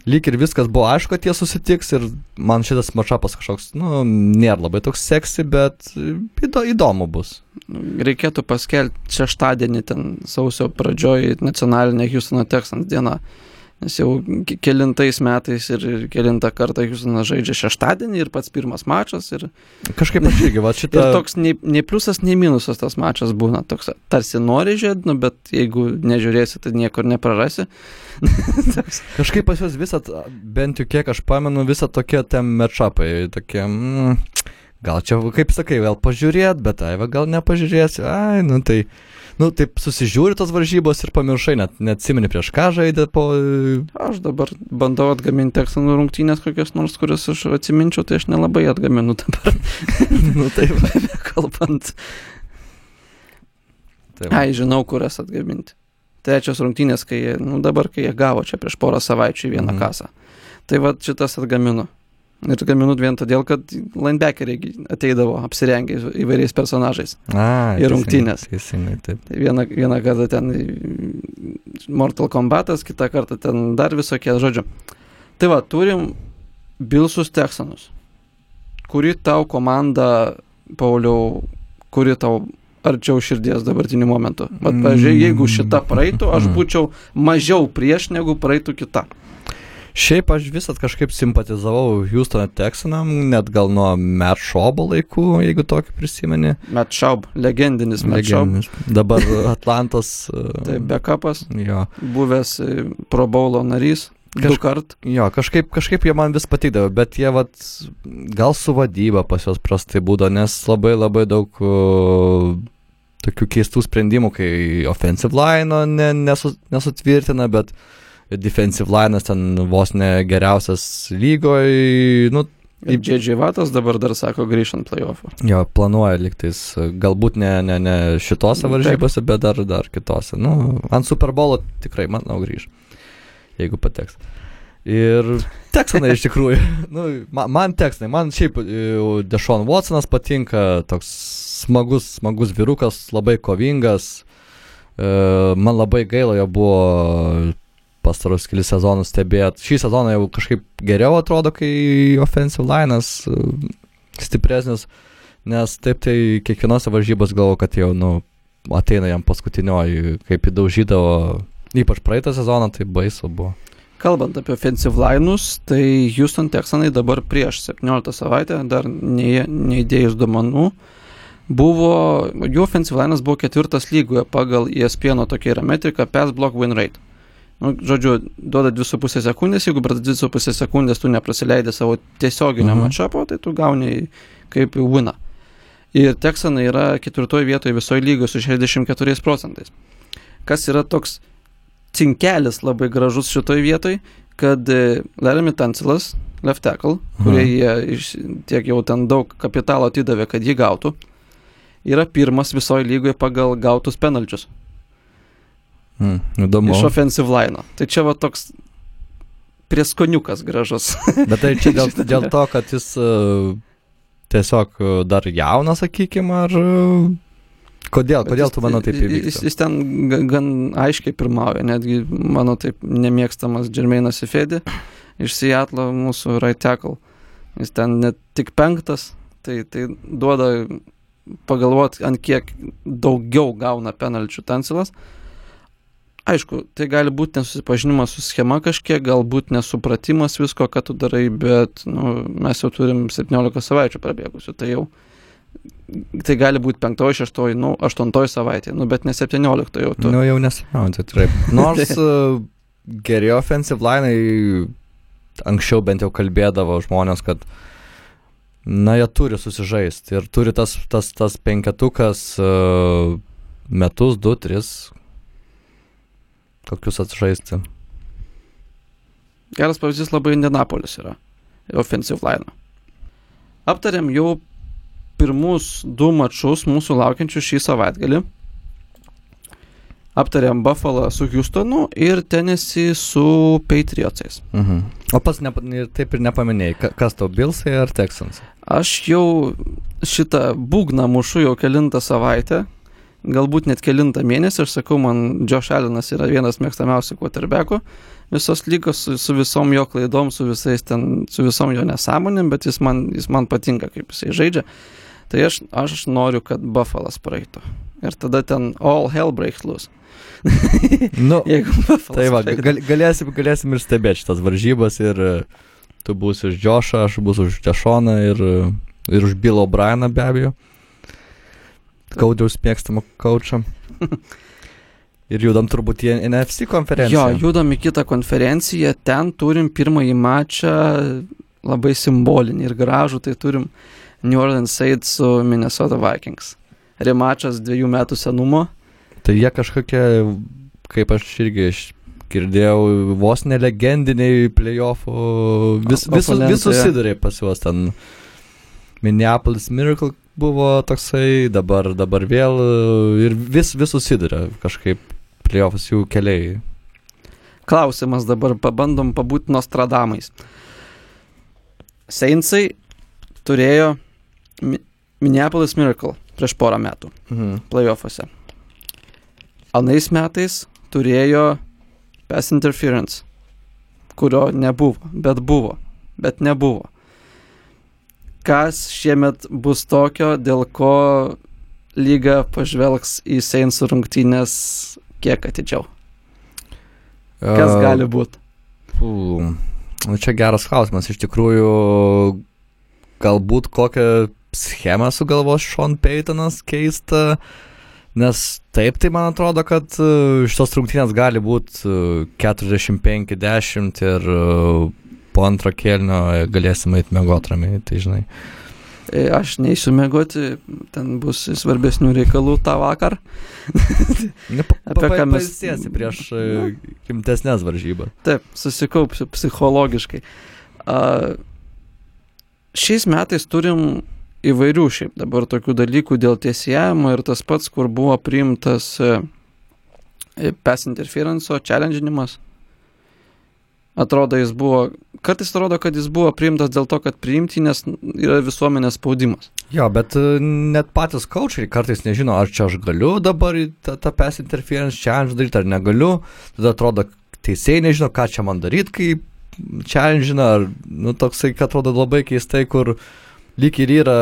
lyg ir viskas buvo aišku, kad jie susitiks ir man šitas mačapas kažkoks, nu, nėra labai toks seksi, bet įdo, įdomu bus. Reikėtų paskelbti šeštadienį ten sausio pradžioj nacionalinė Houstono Texans diena. Nes jau kelintais metais ir, ir kelintą kartą Houstonas žaidžia šeštadienį ir pats pirmas mačas. Ir, Kažkaip aš irgi, va šitą... ir toks nei, nei pliusas, nei minusas tas mačas būna. Toks tarsi nori žiūrėti, nu, bet jeigu nežiūrėsi, tai niekur neprarasi. Kažkaip pas juos visat, bent jau kiek aš pamenu, visą tokie ten matchupai, tokie, mm, gal čia, kaip sakai, vėl pažiūrėt, bet ai, va, gal nepažiūrėsiu, ai, nu tai, nu taip susižiūri tos varžybos ir pamiršai, net neatsimeni prieš ką žaidė po... Aš dabar bandau atgaminti Texanų rungtynės kokias nors, kurias aš atsiminčiau, tai aš nelabai atgaminu dabar, nu taip. kalbant. taip. Ai, žinau, kurias atgaminti. Trečios rungtynės, kai nu dabar, kai jie gavo čia prieš porą savaičių vieną mhm. kasą. Tai va šitas atgaminu. Ir atgaminu vien todėl, kad linebackeriai ateidavo apsirengę įvairiais personažais. A, ir rungtynės. Teisingai, taip. Tai vieną, vieną kartą ten Mortal Kombatas, kitą kartą ten dar visokie žodžiu. Tai va, turim Bilsus Texanus. Kuri tau komanda, Pauliau, kuri tau arčiau širdies dabartiniu momentu? Vat, pažiūrėjau, jeigu šita praeitų, aš Mm. būčiau mažiau prieš negu praeitų kita. Šiaip aš visat kažkaip simpatizavau Houstono Texanam, net gal nuo Matt Šobo laikų, jeigu tokį prisimeni. Matt Schaub, legendinis Matt Schaub. Dabar Atlantas. uh, Tai backupas, Jo. buvęs e, Pro Bowlo narys. Kaž- Du kart. jo, kažkaip, kažkaip jie man vis patikdavo, bet jie vat, gal su vadyba pas juos prastai būdo, nes labai labai daug uh, tokių keistų sprendimų, kai offensive line ne, nesu, nesutvirtina, bet defensive line ten vos ne geriausias lygoj, nu, Ir Džedžiai Vatas dabar dar sako grįžt ant playoffų. Jo, planuoja liktais, galbūt ne, ne, ne šitose varžybose, bet dar, dar kitose. Nu, ant Super Bowlo tikrai, manau, grįž, jeigu pateks. Ir teksanai iš tikrųjų, nu, man, man teksanai, man šiaip e, Dešon Watsonas patinka, toks smagus, smagus vyrukas, labai kovingas. E, man labai gaila jo buvo pastarus kelius sezonus stebėt. Šį sezoną jau kažkaip geriau atrodo, kai offensive line'as e, stipresnis, nes taip tai kiekvienose varžybos galvo, kad jau, nu, ateina jam paskutinioji, kaip įdaužydavo, ypač praeitą sezoną, tai baisu buvo. Kalbant apie offensive line'us, tai Houston Texanai dabar prieš 17 savaitę, dar neė- neįdėjus duomenų, buvo, jų offensive line'as buvo ketvirtas lygoje pagal ESPN tokia yra metrika pass block win rate. Nu, žodžiu, duoda 2,5 sekundės, jeigu per 2,5 sekundės tu neprasileidai savo tiesioginio Mhm. mhm. matšapo, tai tu gauni kaip į winą. Ir Texanai yra ketvirtoje vietoje visoje lygoje su 64 procentais. Kas yra toks cinkelis labai gražus šitoje vietoje, kad e, Laremy Tancilas, left tackle, kurie jie iš, tiek jau ten daug kapitalo atidavė, kad jį gautų, yra pirmas visoje lygoje pagal gautus penalčius Mm, įdomu. iš offensive line. Tai čia va toks prieskoniukas gražus. Bet tai čia dėl, dėl to, kad jis uh, tiesiog uh, dar jaunas, sakykime, ar... Uh, Kodėl, kodėl jis- tu manau taip Jis, įvyksta? jis ten ga- gan aiškiai pirmauja, netgi mano taip nemėgstamas Džermeinas Ifedi iš Seattle, mūsų right tackle. Jis ten net tik penktas, tai, tai duoda pagalvoti, ant kiek daugiau gauna penalčių Tansilas. Aišku, tai gali būti nesusipažinimas su schema kažkiek, galbūt nesupratimas visko, ką tu darai, bet nu, mes jau turim 17 savaičių prabėgusių, tai jau tai gali būti 5, 6, nu, 8 savaitė, nu, bet ne 17 jau tu. Nu, jau tai taip. Nors uh, geri offensive line anksčiau bent jau kalbėdavo žmonės, kad na, jie turi susižaisti ir turi tas, tas, tas penketukas uh, metus, du, tris, kokius atžaisti. Geras pavyzdys labai Indianapolis yra. Offensive line. Aptarėm jau pirmus du mačus mūsų laukiančius šį savaitgalį. Aptarėm Buffalo su Houstonu ir Tennessee su Patriotsais. Mhm. O pas ne, taip ir nepaminėjai, ka- kas tau Bilsai ar Texans? Aš jau šitą būgną mušu jau kilintą savaitę, galbūt net kilintą mėnesį. Aš sakau, man Josh Allenas yra vienas mėgstamiausių quarterbackų visos lygos su, su visom jo klaidom, su visais ten, su visom jo nesąmonėm, bet jis man, jis man patinka, kaip jisai žaidžia. Tai aš, aš noriu, kad Buffalas praeitų. Ir tada ten all hell breaks loose. Nu, tai va, gal, galėsim, galėsim ir stebėti šitas varžybas ir tu būsi už Džošą, aš būsiu už Dešoną ir, ir už Bill O'Brieną be abejo. Kaudiaus mėgstamą kočą. Ir judam turbūt į NFC Jo, konferenciją. judam į kitą konferenciją, ten turim pirmąjį mačą labai simbolinį ir gražų, tai turim New Orleans Saints su Minnesota Vikings. Remačas dviejų metų senumo. Tai jie kažkokie, kaip aš irgi girdėjau, vos nelegendiniai playoffų, vis, vis, vis jo. susidurė pas juos ten. Minneapolis Miracle buvo toksai, dabar, dabar vėl e, ir vis, vis susiduria kažkaip playoffs jų keliai. Klausimas dabar pabandom pabūti Nostradamais. Saintsai turėjo Mi- Minneapolis Miracle prieš porą metų Mhm. playoffuose. Anais metais turėjo pass interference, kurio nebuvo, bet buvo, bet nebuvo. Kas šiemet bus tokio, dėl ko lyga pažvelgs į Saints rungtynės kiek atidžiau? Kas E, gali būti? Nu čia geras klausimas. Iš tikrųjų, galbūt kokią schemą sugalvos Sean Paytonas keista. Nes taip, tai man atrodo, kad e, šitos rungtynės gali būti 45-10 ir e, po antro kėlinio galėsim eiti mėgoti ramiai, tai žinai. E, Aš neįsiu mėgoti, ten bus svarbesnių reikalų tą vakar. Ne, Apie ką mes- pailsėsi prieš e, rimtesnės varžybas. Taip, susikaupsiu psichologiškai. A, šiais metais turim įvairių šiaip dabar tokių dalykų dėl tiesėjimo ir tas pats, kur buvo priimtas e, pass interference'o challenginimas. Atrodo, jis buvo, kartais atrodo, kad jis buvo priimtas dėl to, kad priimti, nes yra visuomenės spaudimas. Jo, bet e, net patys coachai kartais nežino, ar čia aš galiu dabar tą, tą pass interference challenge daryti, ar negaliu. Tada atrodo, teisėjai nežino, ką čia man daryti, kai challenge, ar, nu, toksai, kad atrodo labai keistai, kur lyg ir yra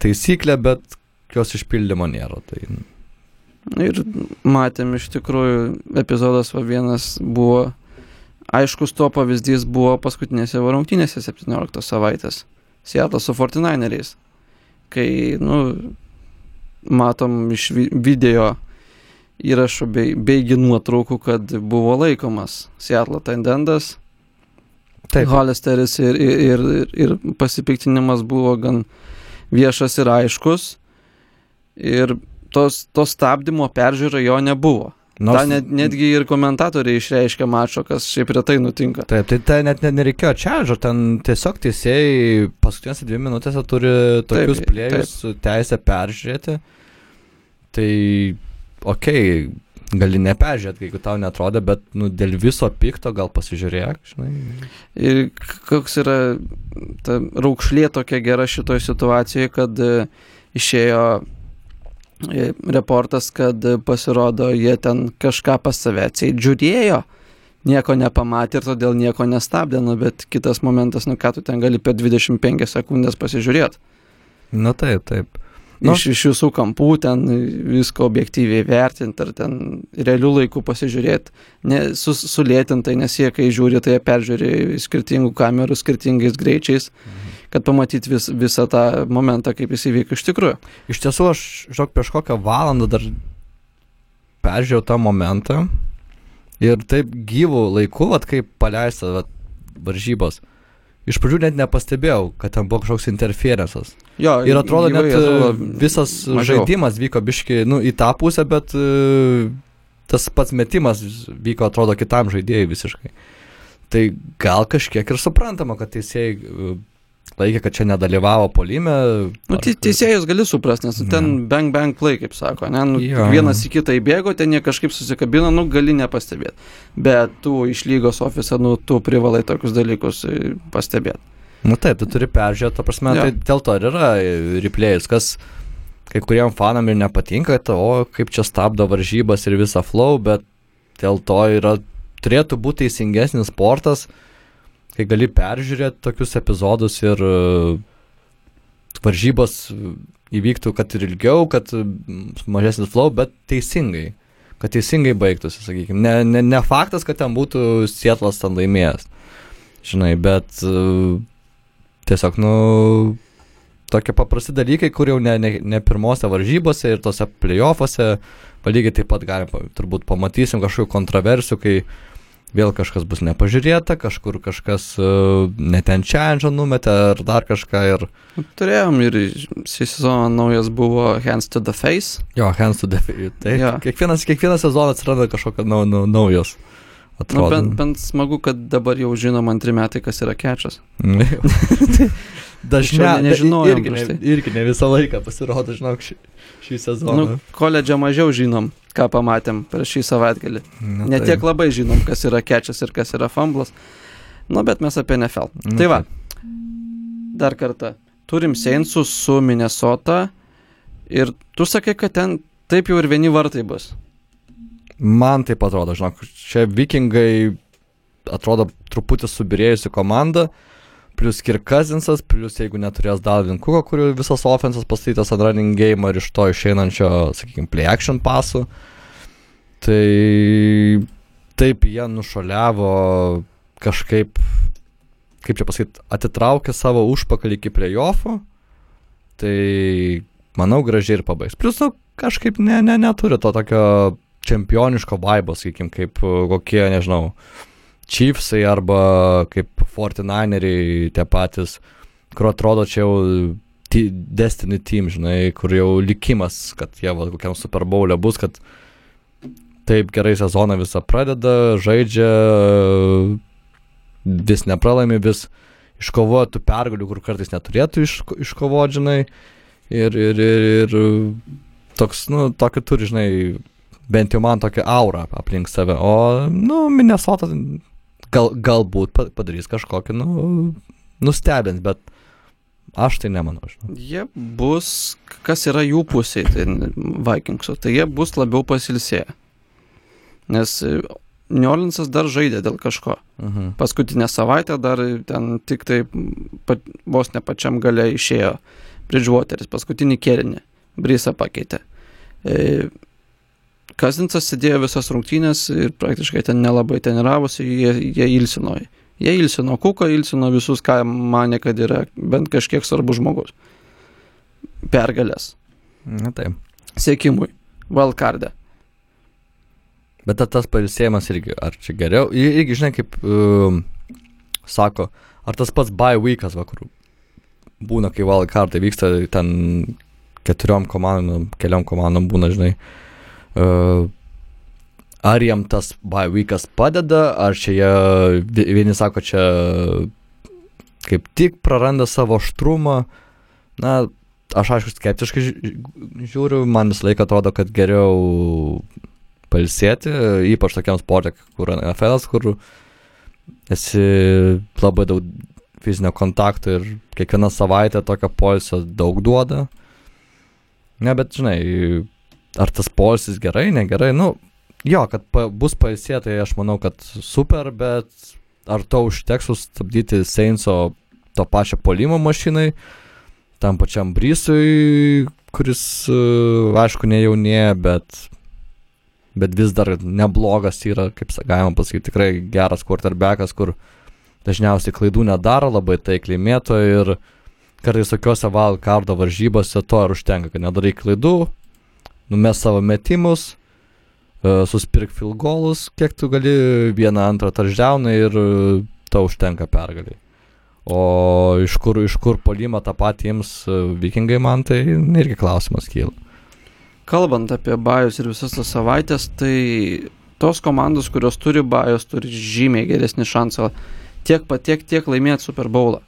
taisyklė, bet jos išpildymo nėra. Tai, Ir matėm iš tikrųjų, epizodas va vienas buvo, aiškus to pavyzdys buvo paskutinėse rungtynėse 17 savaitės. Seattle su 49eriais. Kai, nu, matom iš vi- video įrašų bei, beigi nuotraukų, kad buvo laikomas Seattle tendendas, taip, Hollisteris ir, ir, ir, ir pasipiktinimas buvo gan viešas ir aiškus. Ir tos, to stabdymo peržiūro jo nebuvo. Nors... Ta net, netgi ir komentatoriai išreiškia mačo, kas šiaip retai nutinka. Taip, tai ten net ne- nereikėjo čeržo, ten tiesiog teisėjai paskutinėse dvi minutėse turi tokius Taip, plėjus teisę peržiūrėti. Tai, okei, okay, gali neperžiūrėti, jeigu tau netrodė, bet nu, dėl viso pikto gal pasižiūrėk, žinai. Ir koks yra ta raukšlė tokia gera šitoje situacijoje, kad e, išėjo reportas, kad pasirodo, jie ten kažką pas save atseit žiūrėjo, nieko nepamatė ir todėl nieko nestabdė, nu, bet kitas momentas, nu ką tu ten gali per 25 sekundės pasižiūrėti. Na taip, taip. Nu, iš, iš visų kampų ten visko objektyviai vertinti ar ten realių laikų pasižiūrėti, ne, sus, sulėtintai, nes jie, kai žiūri, tai jie peržiūri skirtingų kamerų, skirtingais greičiais, mhm. Kad pamatyti vis, visą tą momentą, kaip jis įvyko iš tikrųjų. Iš tiesų, aš, žinok, prieš kokią valandą dar peržiūrėjau tą momentą ir taip gyvų laikų, vat, kaip paleista vat, varžybos iš pradžių net nepastebėjau, kad ten buvo kažkoks interferencas. Jo, ir atrodo, net atrodo visas mažiau. žaidimas vyko biški, nu, į tą pusę, bet uh, tas pats metimas vyko, atrodo, kitam žaidėjui visiškai. Tai gal kažkiek ir suprantama, kad teisėjai uh, laikė, kad čia nedalyvavo polime. Nu, te, teisėjus gali suprasti, nes ten Ne. bang bang play, kaip sako, ne? Nu, Jo. vienas į kitą įbėgo, ten jie kažkaip susikabino, nu, gali nepastebėti. Bet tu iš lygos ofise, nu, tu privalai tokius dalykus e, pastebėti. Nu taip, tu turi peržiūrėti, ta prasme, Jo. tai dėl to ir yra replėjus, kas kai kuriem fanam ir nepatinka, tai, o kaip čia stabdo varžybas ir visą flow, bet dėl to yra, turėtų būti teisingesnis sportas, kai gali peržiūrėti tokius epizodus ir uh, varžybos įvyktų, kad ir ilgiau, kad mažesnis flow, bet teisingai. Kad teisingai baigtųsi, sakykime. Ne, ne, ne faktas, kad ten būtų Sietlas ten laimėjęs. Žinai, bet uh, tiesiog, nu, tokie paprasti dalykai, kur jau ne, ne, ne pirmose varžybose ir tose playoffuose, lygiai taip pat galim, turbūt pamatysim kažkokių kontroversijų, kai vėl kažkas bus nepažiūrėta, kažkur kažkas uh, neten challenge numetė ar dar kažką ir... Nu, Turėjom ir šį sezoną naujas buvo Hands to the Face. Jo, hands to the face. Tai Jo. kiekvienas, kiekvienas sezonas atsiranda kažkokio nau, nau, naujos. Nu, Atrodo. bent, bent smagu, kad dabar jau žinom antri metai, kas yra kečias. Dažniau Anksčiau ne- nežinojom irgi, ne, tai. irgi ne visą laiką pasirodo, žinok, šį, šį sezoną. Nu, koledže mažiau žinom, ką pamatėm per šį savaitgalį. Na, Ne taip. tiek labai žinom, kas yra kečias ir kas yra fumblas. Nu, bet mes apie NFL. Nu, Tai va, taip. dar kartą. Turim Seinsus su Minnesota ir tu sakai, kad ten taip jau ir vieni vartai bus. Man taip atrodo, žinok, čia vikingai atrodo truputį subirėjusi komanda, plus Kirkazinsas, plus jeigu neturės Dalvin Kuko, kurių visas offensas pastatytas ant running game ir iš to išeinančio, sakykime, play action pasų, tai taip jie nušoliavo kažkaip, kaip čia pasakyti, atitraukė savo užpakalį iki playoffų, tai manau gražiai ir pabaigs. Plus, nu, kažkaip ne, ne, neturi to tokio čempioniško vaibo, sakykim, kaip uh, kokie, nežinau, Chiefsai arba kaip 49eriai tie patys, kur atrodo čia jau ti- Destiny Team, žinai, kur jau likimas, kad jie va, kokiam Super Bowl'e bus, kad taip gerai sezoną visą pradeda, žaidžia, vis nepralaimi, vis iškovoja tų pergalių, kur kartais neturėtų iš, iškovoti, žinai, ir, ir, ir, ir toks, nu, tokį turi, žinai, bent jau man tokia aura aplink save, o, nu, Minnesota gal, galbūt pa- padarys kažkokį, nu, nustebins, bet aš tai nemanau, žinai. Jie bus, kas yra jų pusėje, tai Vikingsų, tai jie bus labiau pasilsėję. Nes e, New Orleansas dar žaidė dėl kažko. Mhm. Paskutinę savaitę dar ten tik tai pat, vos ne pačiam gale išėjo Bridgewateris, paskutinį kėlinį. Brisa pakeitė. E, Kazinsas sėdėjo visas rungtynės ir praktiškai ten nelabai treniravosi, jie, jie ilsino. Jie ilsino Kuką, ilsino visus, ką mane, kad yra bent kažkiek svarbus žmogus. Pergalės. Na taip. Sėkimui. Valkardė. Bet ta- tas pailsėjimas irgi, ar čia geriau, Ir- irgi žinai, kaip um, sako, ar tas pats bye weekas, va, kur būna, kai wildcardai vyksta, ten keturiom komandom, keliom komandom būna, žinai, uh, ar jam tas weekas padeda, ar čia jie, vi- vieni sako, čia kaip tik praranda savo aštrumą, na, aš aišku skeptiškai ži- žiūriu, man visą laiką atrodo, kad geriau palsėti, ypač tokiam sportui, kur NFL, kur esi labai daug fizinio kontakto ir kiekviena savaitė tokio poilsio daug duoda. Ne, bet žinai, ar tas polisis gerai, negerai, nu, jo, kad pa, bus pailsė, tai aš manau, kad super, bet ar to užteks sustabdyti Seinso to pačio polimo mašinai, tam pačiam Brysui, kuris, uh, aišku, nejaunėja, bet, bet vis dar neblogas yra, kaip galima pasakyti, tikrai geras quarterbackas, kur dažniausiai klaidų nedaro, labai taikliai mėto ir kartais tokiuose valkardo varžybose to ir užtenka, kad nedarai klaidų, numes savo metimus, e, suspirk filgolus, kiek tu gali, vieną antrą tarždauną ir e, to užtenka pergaliai. O iš kur, iš kur polimą tą patį ims e, vikingai man, tai irgi klausimas kyla. Kalbant apie bajus ir visas tas savaitės, tai tos komandos, kurios turi bajus, turi žymiai geresnį šansą tiek patiek, tiek laimėti Super Bowlą.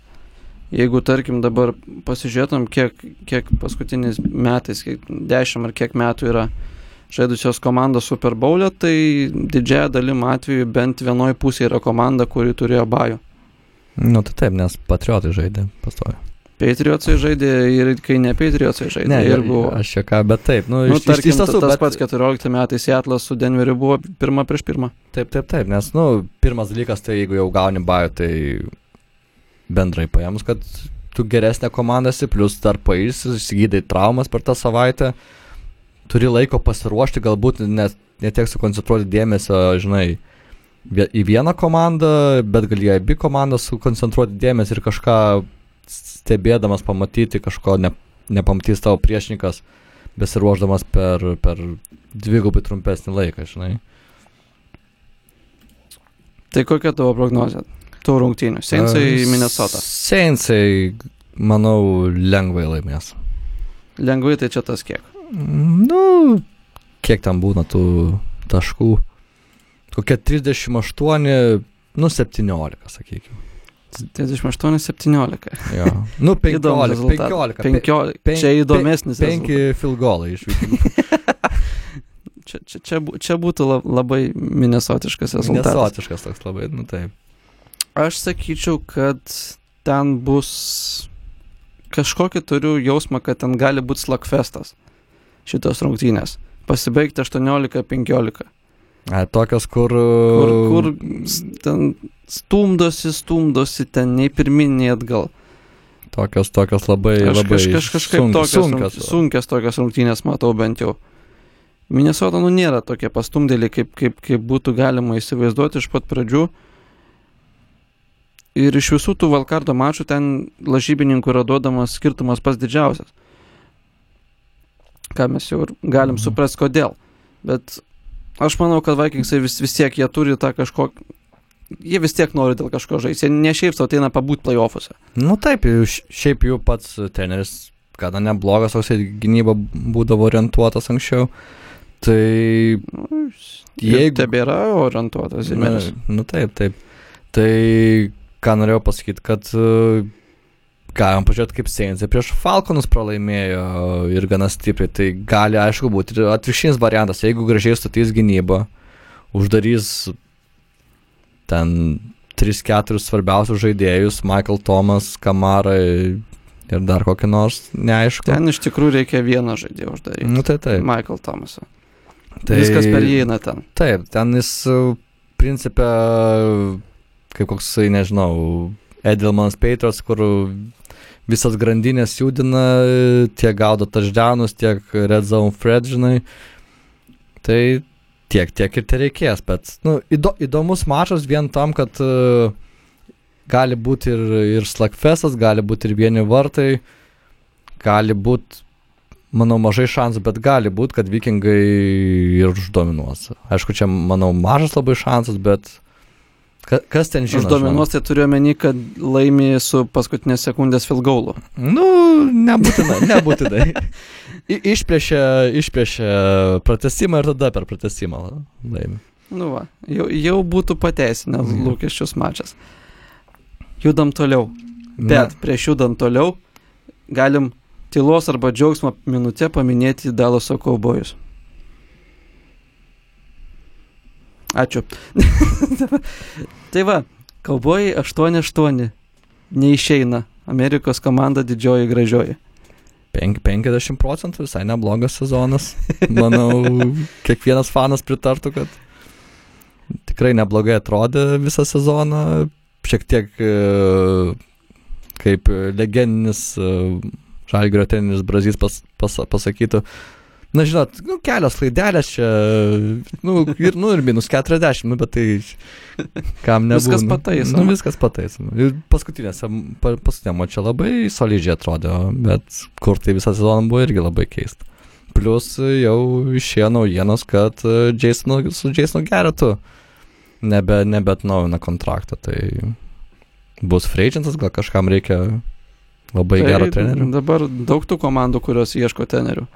Jeigu, tarkim, dabar pasižiūrėtum, kiek, kiek paskutiniais metais, kiek dešimt ar kiek metų yra žaidusios komandos Super Bowl'e, tai didžiąją dalim atveju bent vienoje pusėje yra komanda, kuri turėjo bajų. Nu tai taip, nes patriotai žaidė pastovi. Patriotsai žaidė ir kai ne Patriotsai žaidė. Ne, ir ir buvo. Aš čia ką, bet taip, nu, Nu, iš, tarkim, iš tiesų, tas bet- pats 14 metais Seatlas su Denveriu buvo pirma prieš pirmą. Taip, taip, taip, nes, nu, pirmas dalykas, tai jeigu jau gauni bajų, tai bendrai paėmus, kad tu geresnė komanda esi, plus dar pailsi, įsigydai traumas per tą savaitę, turi laiko pasiruošti, galbūt net netiek sukoncentruoti dėmesio, žinai, į vieną komandą, bet gali abi komandas sukoncentruoti dėmesį ir kažką stebėdamas pamatyti, kažko ne, nepamatys tavo priešininkas, besiruošdamas per, per dvigubai trumpesnį laiką, žinai. Tai kokia tavo prognozija? Tų rungtynių. Sensai E, Minnesota. Sensai, manau, lengvai laimės. Lengvai tai čia tas kiek. Nu, kiek ten būna tų taškų? Kokie 38, nu 17, sakykime. 38-17. Jo. Nu, 15, Įdomus rezultatas. 15. pe- 15. pen- Čia įdomesnis. Penki rezultatas. filgolai iš vikingų. Čia, čia, čia, čia būtų la- labai minesotiškas rezultatas. Nesotiškas toks labai, nu taip. Aš sakyčiau, kad ten bus kažkokį turiu jausmą, kad ten gali būti slagfestas šitos rungtynės. Pasibaigti 18-15. A, tokios, kur... Kur, kur s- ten stumdosi, stumdosi ten nei pirmin, nei atgal. Tokios, tokios labai, Aš labai kaž, kaž, kažkaip sunk- tokias, sunkios. sunkias tokias rungtynės matau bent jau. Minnesota nu nėra tokie pastumdėliai, kaip, kaip, kaip būtų galima įsivaizduoti iš pat pradžių. Ir iš visų tų Valkardo mačų ten lažybininkų yra duodamas skirtumas pas didžiausias. Ką mes jau galim Mhm. suprasti, kodėl. Bet aš manau, kad Vikingsai vis, vis tiek jie turi tą kažkokį... Jie vis tiek nori dėl kažko žaisti. Jie ne šiaip savo ateina pabūti playoffuose. Nu taip, šiaip jau pats treneris gana neblogas, toks į gynybą būdavo orientuotas anksčiau. Tai Nu, Jeigu- tebėra orientuotas į Na, meris. nu taip, taip. Tai ką norėjau pasakyti, kad uh, galim pažiūrėti, kaip Seinsai prieš Falconus pralaimėjo ir gana stipriai. Tai gali, aišku, būti ir atvirkštinis variantas. Jeigu gražiai statys gynybą, uždarys ten 3-4 svarbiausius žaidėjus, Michael Thomas, Kamara ir dar kokį nors, neaišku. Ten iš tikrųjų reikia vieną žaidėją uždaryti. Nu tai taip. Michael Thomasą. Tai. Viskas per jį eina ten. Taip, ten jis uh, principė kaip koksai, nežinau, Edelmanas Patriots, kur visas grandinės judina, tiek gaudo touchdownus, tiek red zone Fred, žinai. Tai tiek, tiek ir tai reikės, bet, nu, įdo, įdomus mačas vien tam, kad uh, gali būti ir, ir slagfestas, gali būti ir vieni vartai, gali būti manau, mažai šansų, bet gali būti, kad vikingai ir uždominuos. Aišku, čia, manau, mažas labai šansas, bet ka, kas ten žino? Uždominuos tai turiu omeny, kad laimi su paskutinės sekundės filgaulu. Nu, nebūtinai, nebūtinai. I, išplėšė, išplėšė pratesimą ir tada per pratesimą laimi. Nu va, jau, jau būtų pateisinęs Mhm. lūkesčius mačas. Judam toliau. Bet prieš judant toliau galim tylos arba džiaugsmo minutę paminėti Dalaso kaubojus. Ačiū. tai va, kaubojai 8-8. Neišeina. Amerikos komanda didžioji gražioji. penk- 50 procentų visai neblogas sezonas. Manau, kiekvienas fanas pritartų, kad tikrai neblogai atrodė visą sezoną. Šiek tiek e, kaip legendinis e, žalgerio treneris Brazys pas, pas, pasakytų. Na, žinot, nu, kelios klaidelės čia, nu, ir, nu, ir minus 40, nu, bet tai kam nebūna. Viskas pataisoma. Nu, viskas pataisoma. Ir paskutinėse, pa, paskutinė čia labai solidžiai atrodė, bet kur tai visą sezoną buvo irgi labai keista. Plus jau išėjo naujienos, kad e, Jasonu, su Jasonu Geretu nebe, nebetnaujina kontraktą, tai bus freidžiantas, gal kažkam reikia labai tai, gero trenerio. Dabar daug tų komandų, kurios ieško trenerių.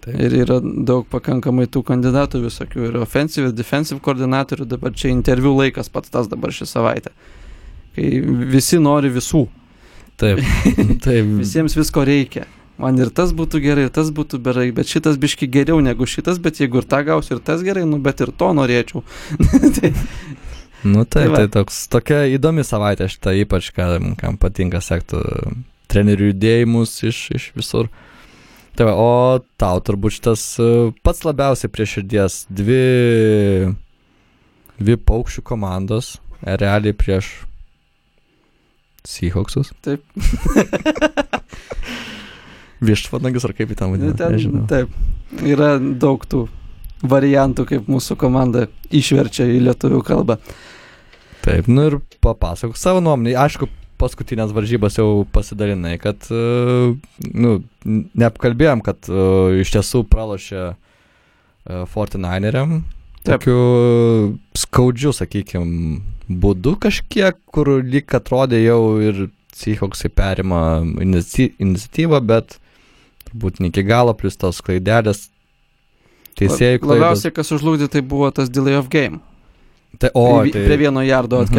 Taip. Ir yra daug pakankamai tų kandidatų visokių. Ir offensive, defensive koordinatorių. Dabar čia interviu laikas pats tas dabar šį savaitę. Kai visi nori visų. Taip, taip. Visiems visko reikia. Man ir tas būtų gerai, ir tas būtų gerai, bet šitas biški geriau negu šitas, bet jeigu ir tą gausiu, ir tas gerai, nu bet ir to norėčiau. tai, Nu Tai taip, va. tai toks, tokia įdomi savaitė šitą, ypač kam, kam patinka sektų trenerių judėjimus iš, iš visur. Tai va, o tau turbūt šitas e, pats labiausiai prie širdies dvi, dvi paukščių komandos, realiai prieš Seahawksus. Taip. Vištvanagius ar kaip į tą vadinasi, ten, nežinau. taip. Yra daug tų variantų, kaip mūsų komanda išverčia į lietuvių kalbą. Taip, nu ir papasakok savo nuomonę. Aišku, paskutinės varžybas jau pasidalinai, kad, e, nu, neapkalbėjom, kad uh, iš tiesų pralošė uh, 49eriam. Taip. Tokiu skaudžiu, sakykime, būdu kažkiek, kur lyg atrodė jau ir Seahawksai perima inici- iniciatyvą, bet turbūt ne iki galo, plus tos klaidelės. Teisėjai La- klaidos. Labiausiai, kas užlūdė, tai buvo tas delay of game. Tai, O, prie, tai, prie vieno jardo Mhm.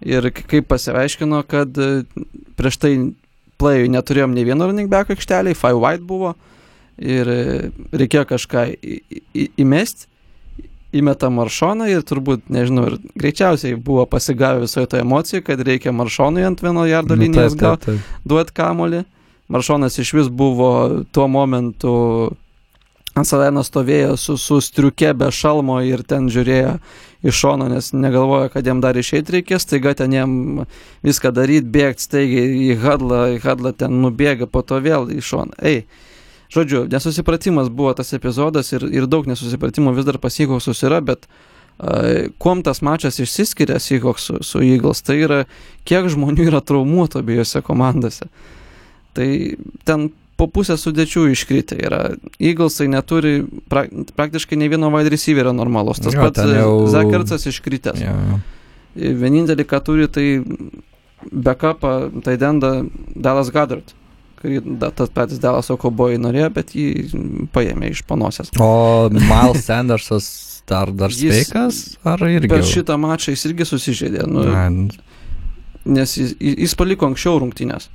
Ir kaip pasiaiškino, kad e, prieš tai playui neturėjom nei vieno running back aikšteliai, five white buvo ir e, reikėjo kažką įmesti, įmeta maršoną ir turbūt, nežinau, ir greičiausiai buvo pasigavę visoje toje emocijoje, kad reikia maršonui ant vieno jardo nu, linijos taip, gal taip, taip. duot kamolį. Maršonas iš vis buvo tuo momentu ant Saleno stovėjo su, su striuke be šalmo ir ten žiūrėjo iš šono, nes negalvojo, kad jam dar išeiti reikės, taiga ten jam viską daryti, bėgti staigiai į hadlą, į hadlą ten nubėga, po to vėl į šoną. Ei, žodžiu, nesusipratimas buvo tas epizodas ir, ir daug nesusipratimų vis dar pasikosus yra, bet uh, kuom tas mačas išsiskiria Seahawks su, su Eagles, tai yra, kiek žmonių yra traumuoto abiejose komandose. Tai ten po pusę sudėčių iškritę yra. Eaglesai neturi pra, praktiškai ne vieno wide receiverio normalos. Tas Jo, pats ten jau- Zakertsas iškritęs. Jo. Vienintelį, ką turi, tai backupą, tai dendą Dallas Goddard. Kurį tas patys Dallas Okobojai norėjo, bet jį paėmė iš panosės. O Miles Sandersas dar, dar sveikas? Ar irgi? Per šitą mačą jis irgi susižeidė, nu, Na, nes jis, jis paliko anksčiau rungtynės.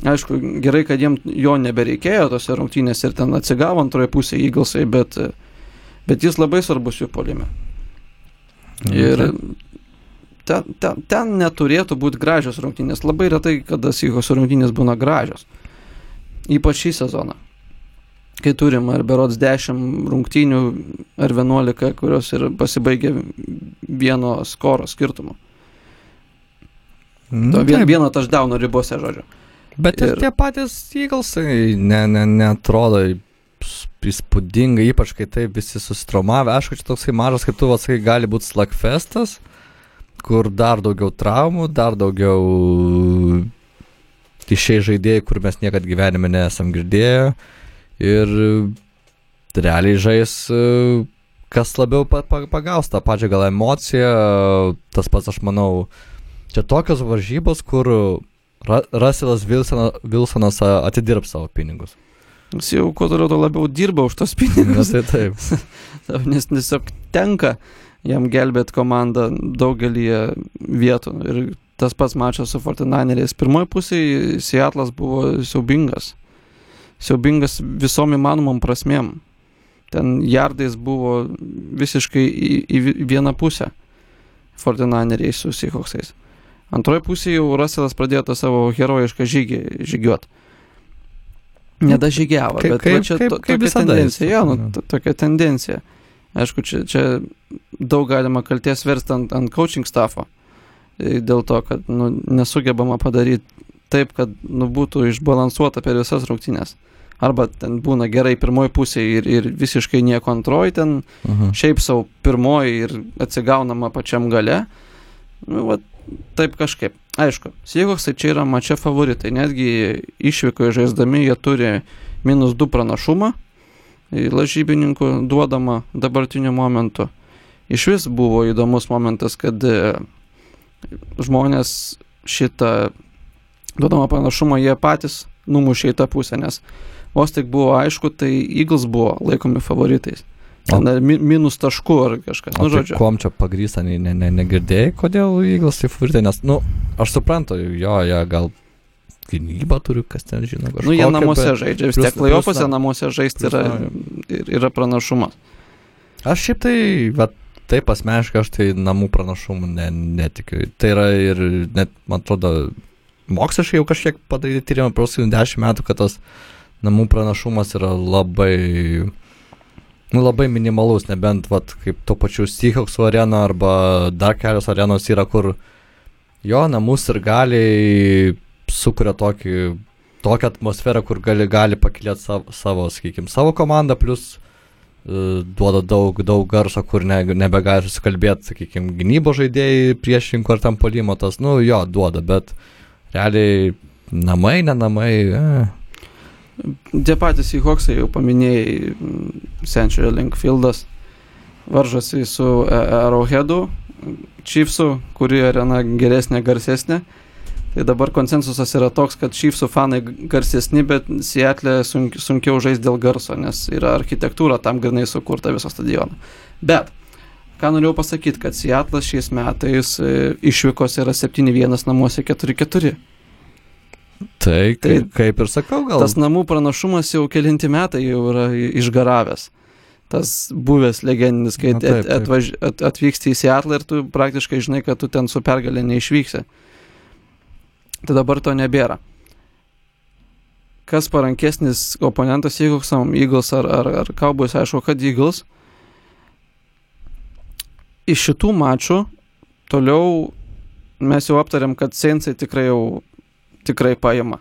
Aišku, gerai, kad jiem jo nebereikėjo tose rungtynėse ir ten atsigavo antroje pusėje Eaglesai, bet, bet jis labai svarbus jų polime. Ir ten, ten, ten neturėtų būti gražios rungtynės. Labai retai, kada Seahawks rungtynės būna gražios. Ypač šį sezoną. Kai turim ar berods 10 rungtynių ar 11, kurios ir pasibaigia vieno skoro skirtumu. Nu, vieno touchdowno ribose, žodžiu. Bet ir tie patys Eaglesai ne, ne, netrodo įs- įspūdingai, ypač kai taip visi susitraumavę. Aišku, čia toksai mažas, kaip tu atsakai, gali būti slagfestas, kur dar daugiau traumų, dar daugiau išėjai žaidėjai, kur mes niekad gyvenime nesam girdėję. Ir realiai žais, kas labiau pa, pa, pagaus tą pačią gal emociją, tas pats aš manau, čia tokios varžybos, kur Ra Russellas Wilsonas, Wilsonas atidirbs savo pinigus. Jis jau kuo toliau, tuo labiau dirba už tos Na, pinigus, tai taip. nes tiesiog tenka jam gelbėti komandą daugelį vietų. Ir tas pats mačas su Fortinaneriais. Pirmoji pusėje Seatlas buvo siaubingas. Siaubingas visom įmanomom prasmėm. Ten jardais buvo visiškai į, į vi- vieną pusę. Fortinaneriai su Seahawksais. Antroji pusė jau Russellas pradėjo tą savo herojišką žygį žygiuoti. nedažygiavo, Kaip- bet kaip- čia kaip- to, kaip tokia tendencija, jo, nu, nu. to- tokia tendencija. Aišku, čia, čia daug galima kalties versti ant, ant coaching staffo, E, dėl to, kad nu, nesugebama padaryti taip, kad nu, būtų išbalansuota per visas rungtynės. Arba ten būna gerai pirmoji pusė ir, ir visiškai nieko antroji, ten Mhm. šiaip savo pirmoji ir atsigaunama pačiam gale. Nu, va, taip kažkaip. Aišku, Seahawksai čia yra mačia favoritai. Netgi išvykoje žaisdami jie turi minus 2 pranašumą lažybininkų duodama dabartiniu momentu. Iš vis buvo įdomus momentas, kad e, žmonės šitą duodamą pranašumą jie patys numušė į tą pusę, nes vos tik buvo aišku, tai Eagles buvo laikomi favoritais. Ten dar mi minus taškų ar kažkas. Nu, tai žodžiu. kuom čia pagrysta, ne, ne, ne, negirdėjai, kodėl Eagles taip favoritai, nes, nu, aš suprantu, jo, jie gal gynybą turi, kas ten žino. Nu, jie namuose žaidžia, vis tiek plius na- namuose žaisti yra, yra pranašumas. Aš šiaip tai, va, taip asmeniškai aš tai namų pranašumų ne, netikiu. Tai yra ir net, man atrodo, moksliškai jau kažkiek padaryti tyrimą per paskutinius dešimt metų, kad tas namų pranašumas yra labai, nu, labai minimalus, nebent, va, kaip to pačiu Seahawksų arena arba dar kelios arenos yra, kur jo namus ir gali sukuria tokį, tokią atmosferą, kur gali, gali pakilėti savo, savo sakykime, savo komandą, plus e, duoda daug, daug garso, kur ne, nebegali susikalbėti, sakykime, gynybo žaidėjai priešininkų ar tam polimo, tas, nu jo, duoda, bet realiai namai, ne namai, e, Tie patys Seahawksai jau paminėjai, mm, Century Linkfieldas varžosi su e, Arrowheadu, Chiefsų, kuri arena geresnė, garsesnė. Tai dabar konsensusas yra toks, kad Chiefsų fanai garsesni, bet Seattle sunk, sunkiau žaisti dėl garso, nes yra architektūra tam grinai sukurta viso stadiono. Bet, ką norėjau pasakyti, kad Seattle šiais metais e, išvykos yra 7-1 namuose 4-4. Tai, tai kaip ir sakau, gal. Tas namų pranašumas jau kelinti metai jau yra išgaravęs. Tas buvęs legendinis, kai Na, taip, taip. atvaž, at, atvyksti į Seattle ir tu praktiškai žinai, kad tu ten su pergalė neišvyksi. Tai dabar to nebėra. Kas parankesnis oponentas Eaglesam, Eagles ar, ar, ar Cowboys, aišku, kad Eagles. Iš šitų mačų toliau mes jau aptarėm, kad Sensai tikrai jau tikrai paima.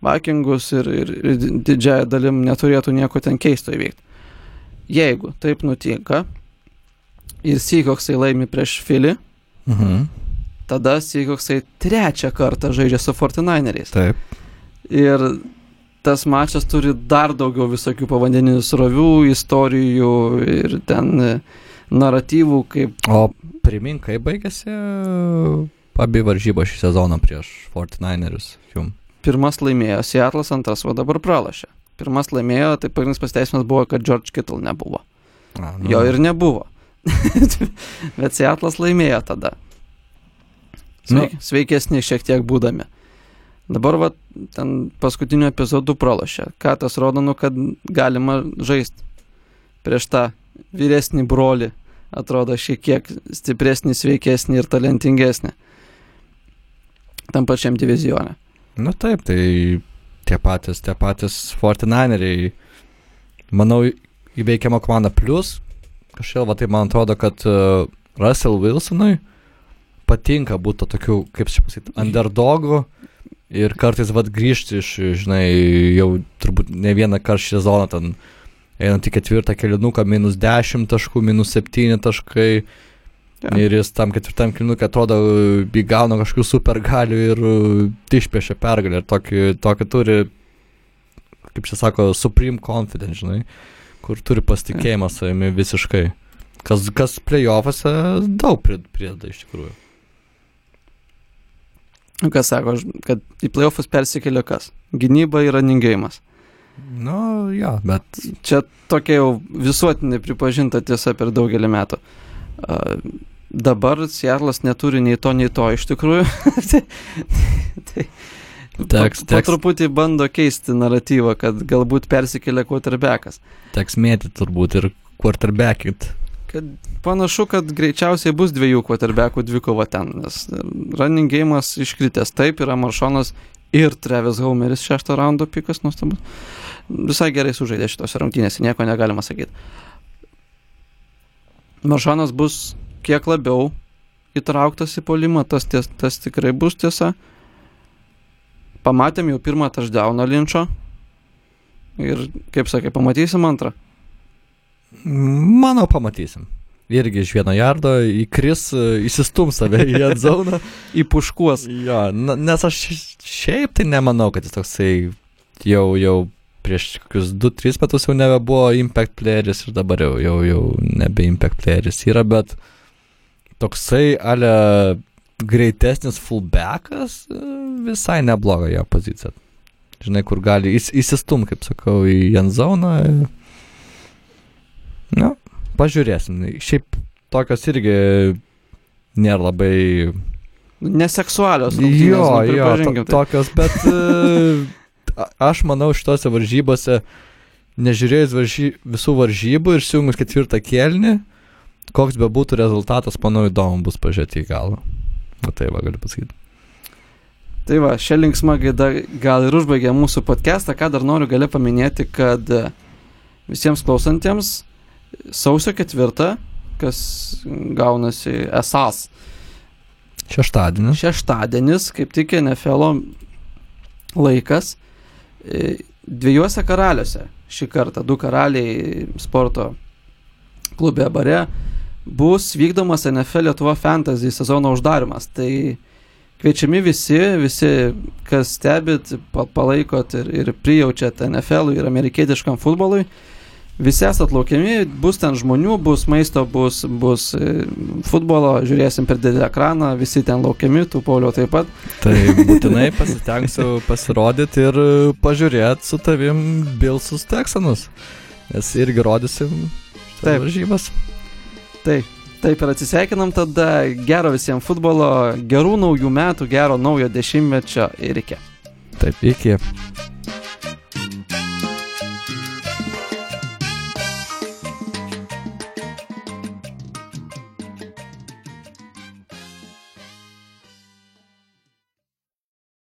Vikingus ir, ir, ir didžiąją dalim neturėtų nieko ten keisto įveikti. Jeigu taip nutinka ir Seahawksai laimi prieš Filį, Mhm. tada Seahawksai trečią kartą žaidžia su 49eriais. Taip. Ir tas mačas turi dar daugiau visokių povandeninių srovių, istorijų ir ten e, naratyvų, kaip O primink, kaip baigėsi abi varžybos šį sezoną prieš 49erius jum. pirmas laimėjo Seattle'as, antras va dabar pralašė. Pirmas laimėjo, tai pagrindinis pasiteisimas buvo, kad George Kittle nebuvo. A, Jo ir nebuvo. Bet Seatlas laimėjo tada. Sveik, sveikesni šiek tiek būdami. Dabar va, ten paskutiniu epizodu pralašė. Ką tas rodo, nu, kad galima žaisti prieš tą vyresnį brolį. Atrodo šiek tiek stipresnį, sveikesnį ir talentingesnį. Tam pačiam divizione. Nu taip, tai tie patys, tie patys 49eriai, manau, įveikiama komanda plus. Kažkaip, va, tai man atrodo, kad uh, Russell Wilsonui patinka būti tokiu, kaip čia pasakyti, underdogu ir kartais vad grįžti iš, žinai, jau turbūt ne vieną kartą šią zoną ten einant į ketvirtą kelinuką, minus 10 taškų, minus 7 taškai. Ja. Ir jis tam ketvirtam kilnukui atrodo uh, įgauna kažkokių super galių ir uh, išpiešia pergalę. Ir tokį, tokį turi, kaip čia sako, supreme confidence, žinai, kur turi pasitikėjimą savimi visiškai. Kas, kas playoffuose daug prid- prideda iš tikrųjų. Nu, Kas sako, kad į playoffus persikėlė kas? Gynyba ir runingėjimas. Nu, jo, bet Čia tokia jau visuotinai pripažinta tiesa per daugelį metų. Uh, dabar Seattle'as neturi nei to, nei to iš tikrųjų. tai, tai, Teks- po, po truputį bando keisti naratyvą, kad galbūt persikėlė quarterbackas. teks mėti turbūt ir quarterbackit. Kad panašu, kad greičiausiai bus dviejų quarterbackų dvikova ten, nes running game'as iškritęs. Taip yra Maršonas ir Trevis Homeris šešto raundo pikas nuostabus. Visai gerai sužaidė šitose rungtynėse, nieko negalima sakyti. Maršanas bus kiek labiau įtrauktas į polimą, tas, ties, tas tikrai bus tiesa. Pamatėm jau pirmą touchdowną linčio. Ir, kaip sakė, pamatysim antrą. Manau, pamatysim. Irgi iš vieno jardo įkris, įsistum save į atzoną. į puškuos. Jo, nes aš šiaip tai nemanau, kad jis toksai jau, jau prieš kokius 2-3 metus jau nebebuvo impact playeris ir dabar jau, jau, jau nebe impact playeris yra, bet toksai ale greitesnis fullbackas visai nebloga jo pozicija. Žinai, kur gali įs, įsistum, kaip sakau, į endzoną. Na, pažiūrėsim. Šiaip tokios irgi nėra labai... Neseksualios. Jo, rungtynės, nu, jo, to, tai. tokios, bet e, aš manau šitose varžybose, nežiūrėjus varžy, visų varžybų ir siūlymus ketvirtą kėlinį, koks be būtų rezultatas, manau, įdomu bus pažiūrėti į galą. O tai va, galiu pasakyti. Tai va, šią linksmą gaida gal ir užbaigė mūsų podcastą, ką dar noriu gale paminėti, kad e, visiems klausantiems sausio ketvirtą, kas gaunasi esas Šeštadienis. šeštadienis, kaip tik NFL laikas, dviejose karaliuose šį kartą, du karaliai sporto klube bare, bus vykdomas NFL Lietuva Fantasy sezono uždarimas. Tai kviečiami visi, visi, kas stebit, pa- palaikot ir, ir prijaučiat NFL ir amerikietiškam futbolui. Visi esat laukiami, bus ten žmonių, bus maisto, bus, bus e, futbolo, žiūrėsim per didelį ekraną, visi ten laukiami, tų polio taip pat. Tai būtinai pasitengsiu pasirodyti ir pažiūrėti su tavim Bilsus Texanus. Nes irgi rodysim Taip. varžybas. Taip, taip ir atsisveikinam tada. Gero visiems futbolo, gerų naujų metų, gero naujo dešimtmečio ir iki. Taip, iki.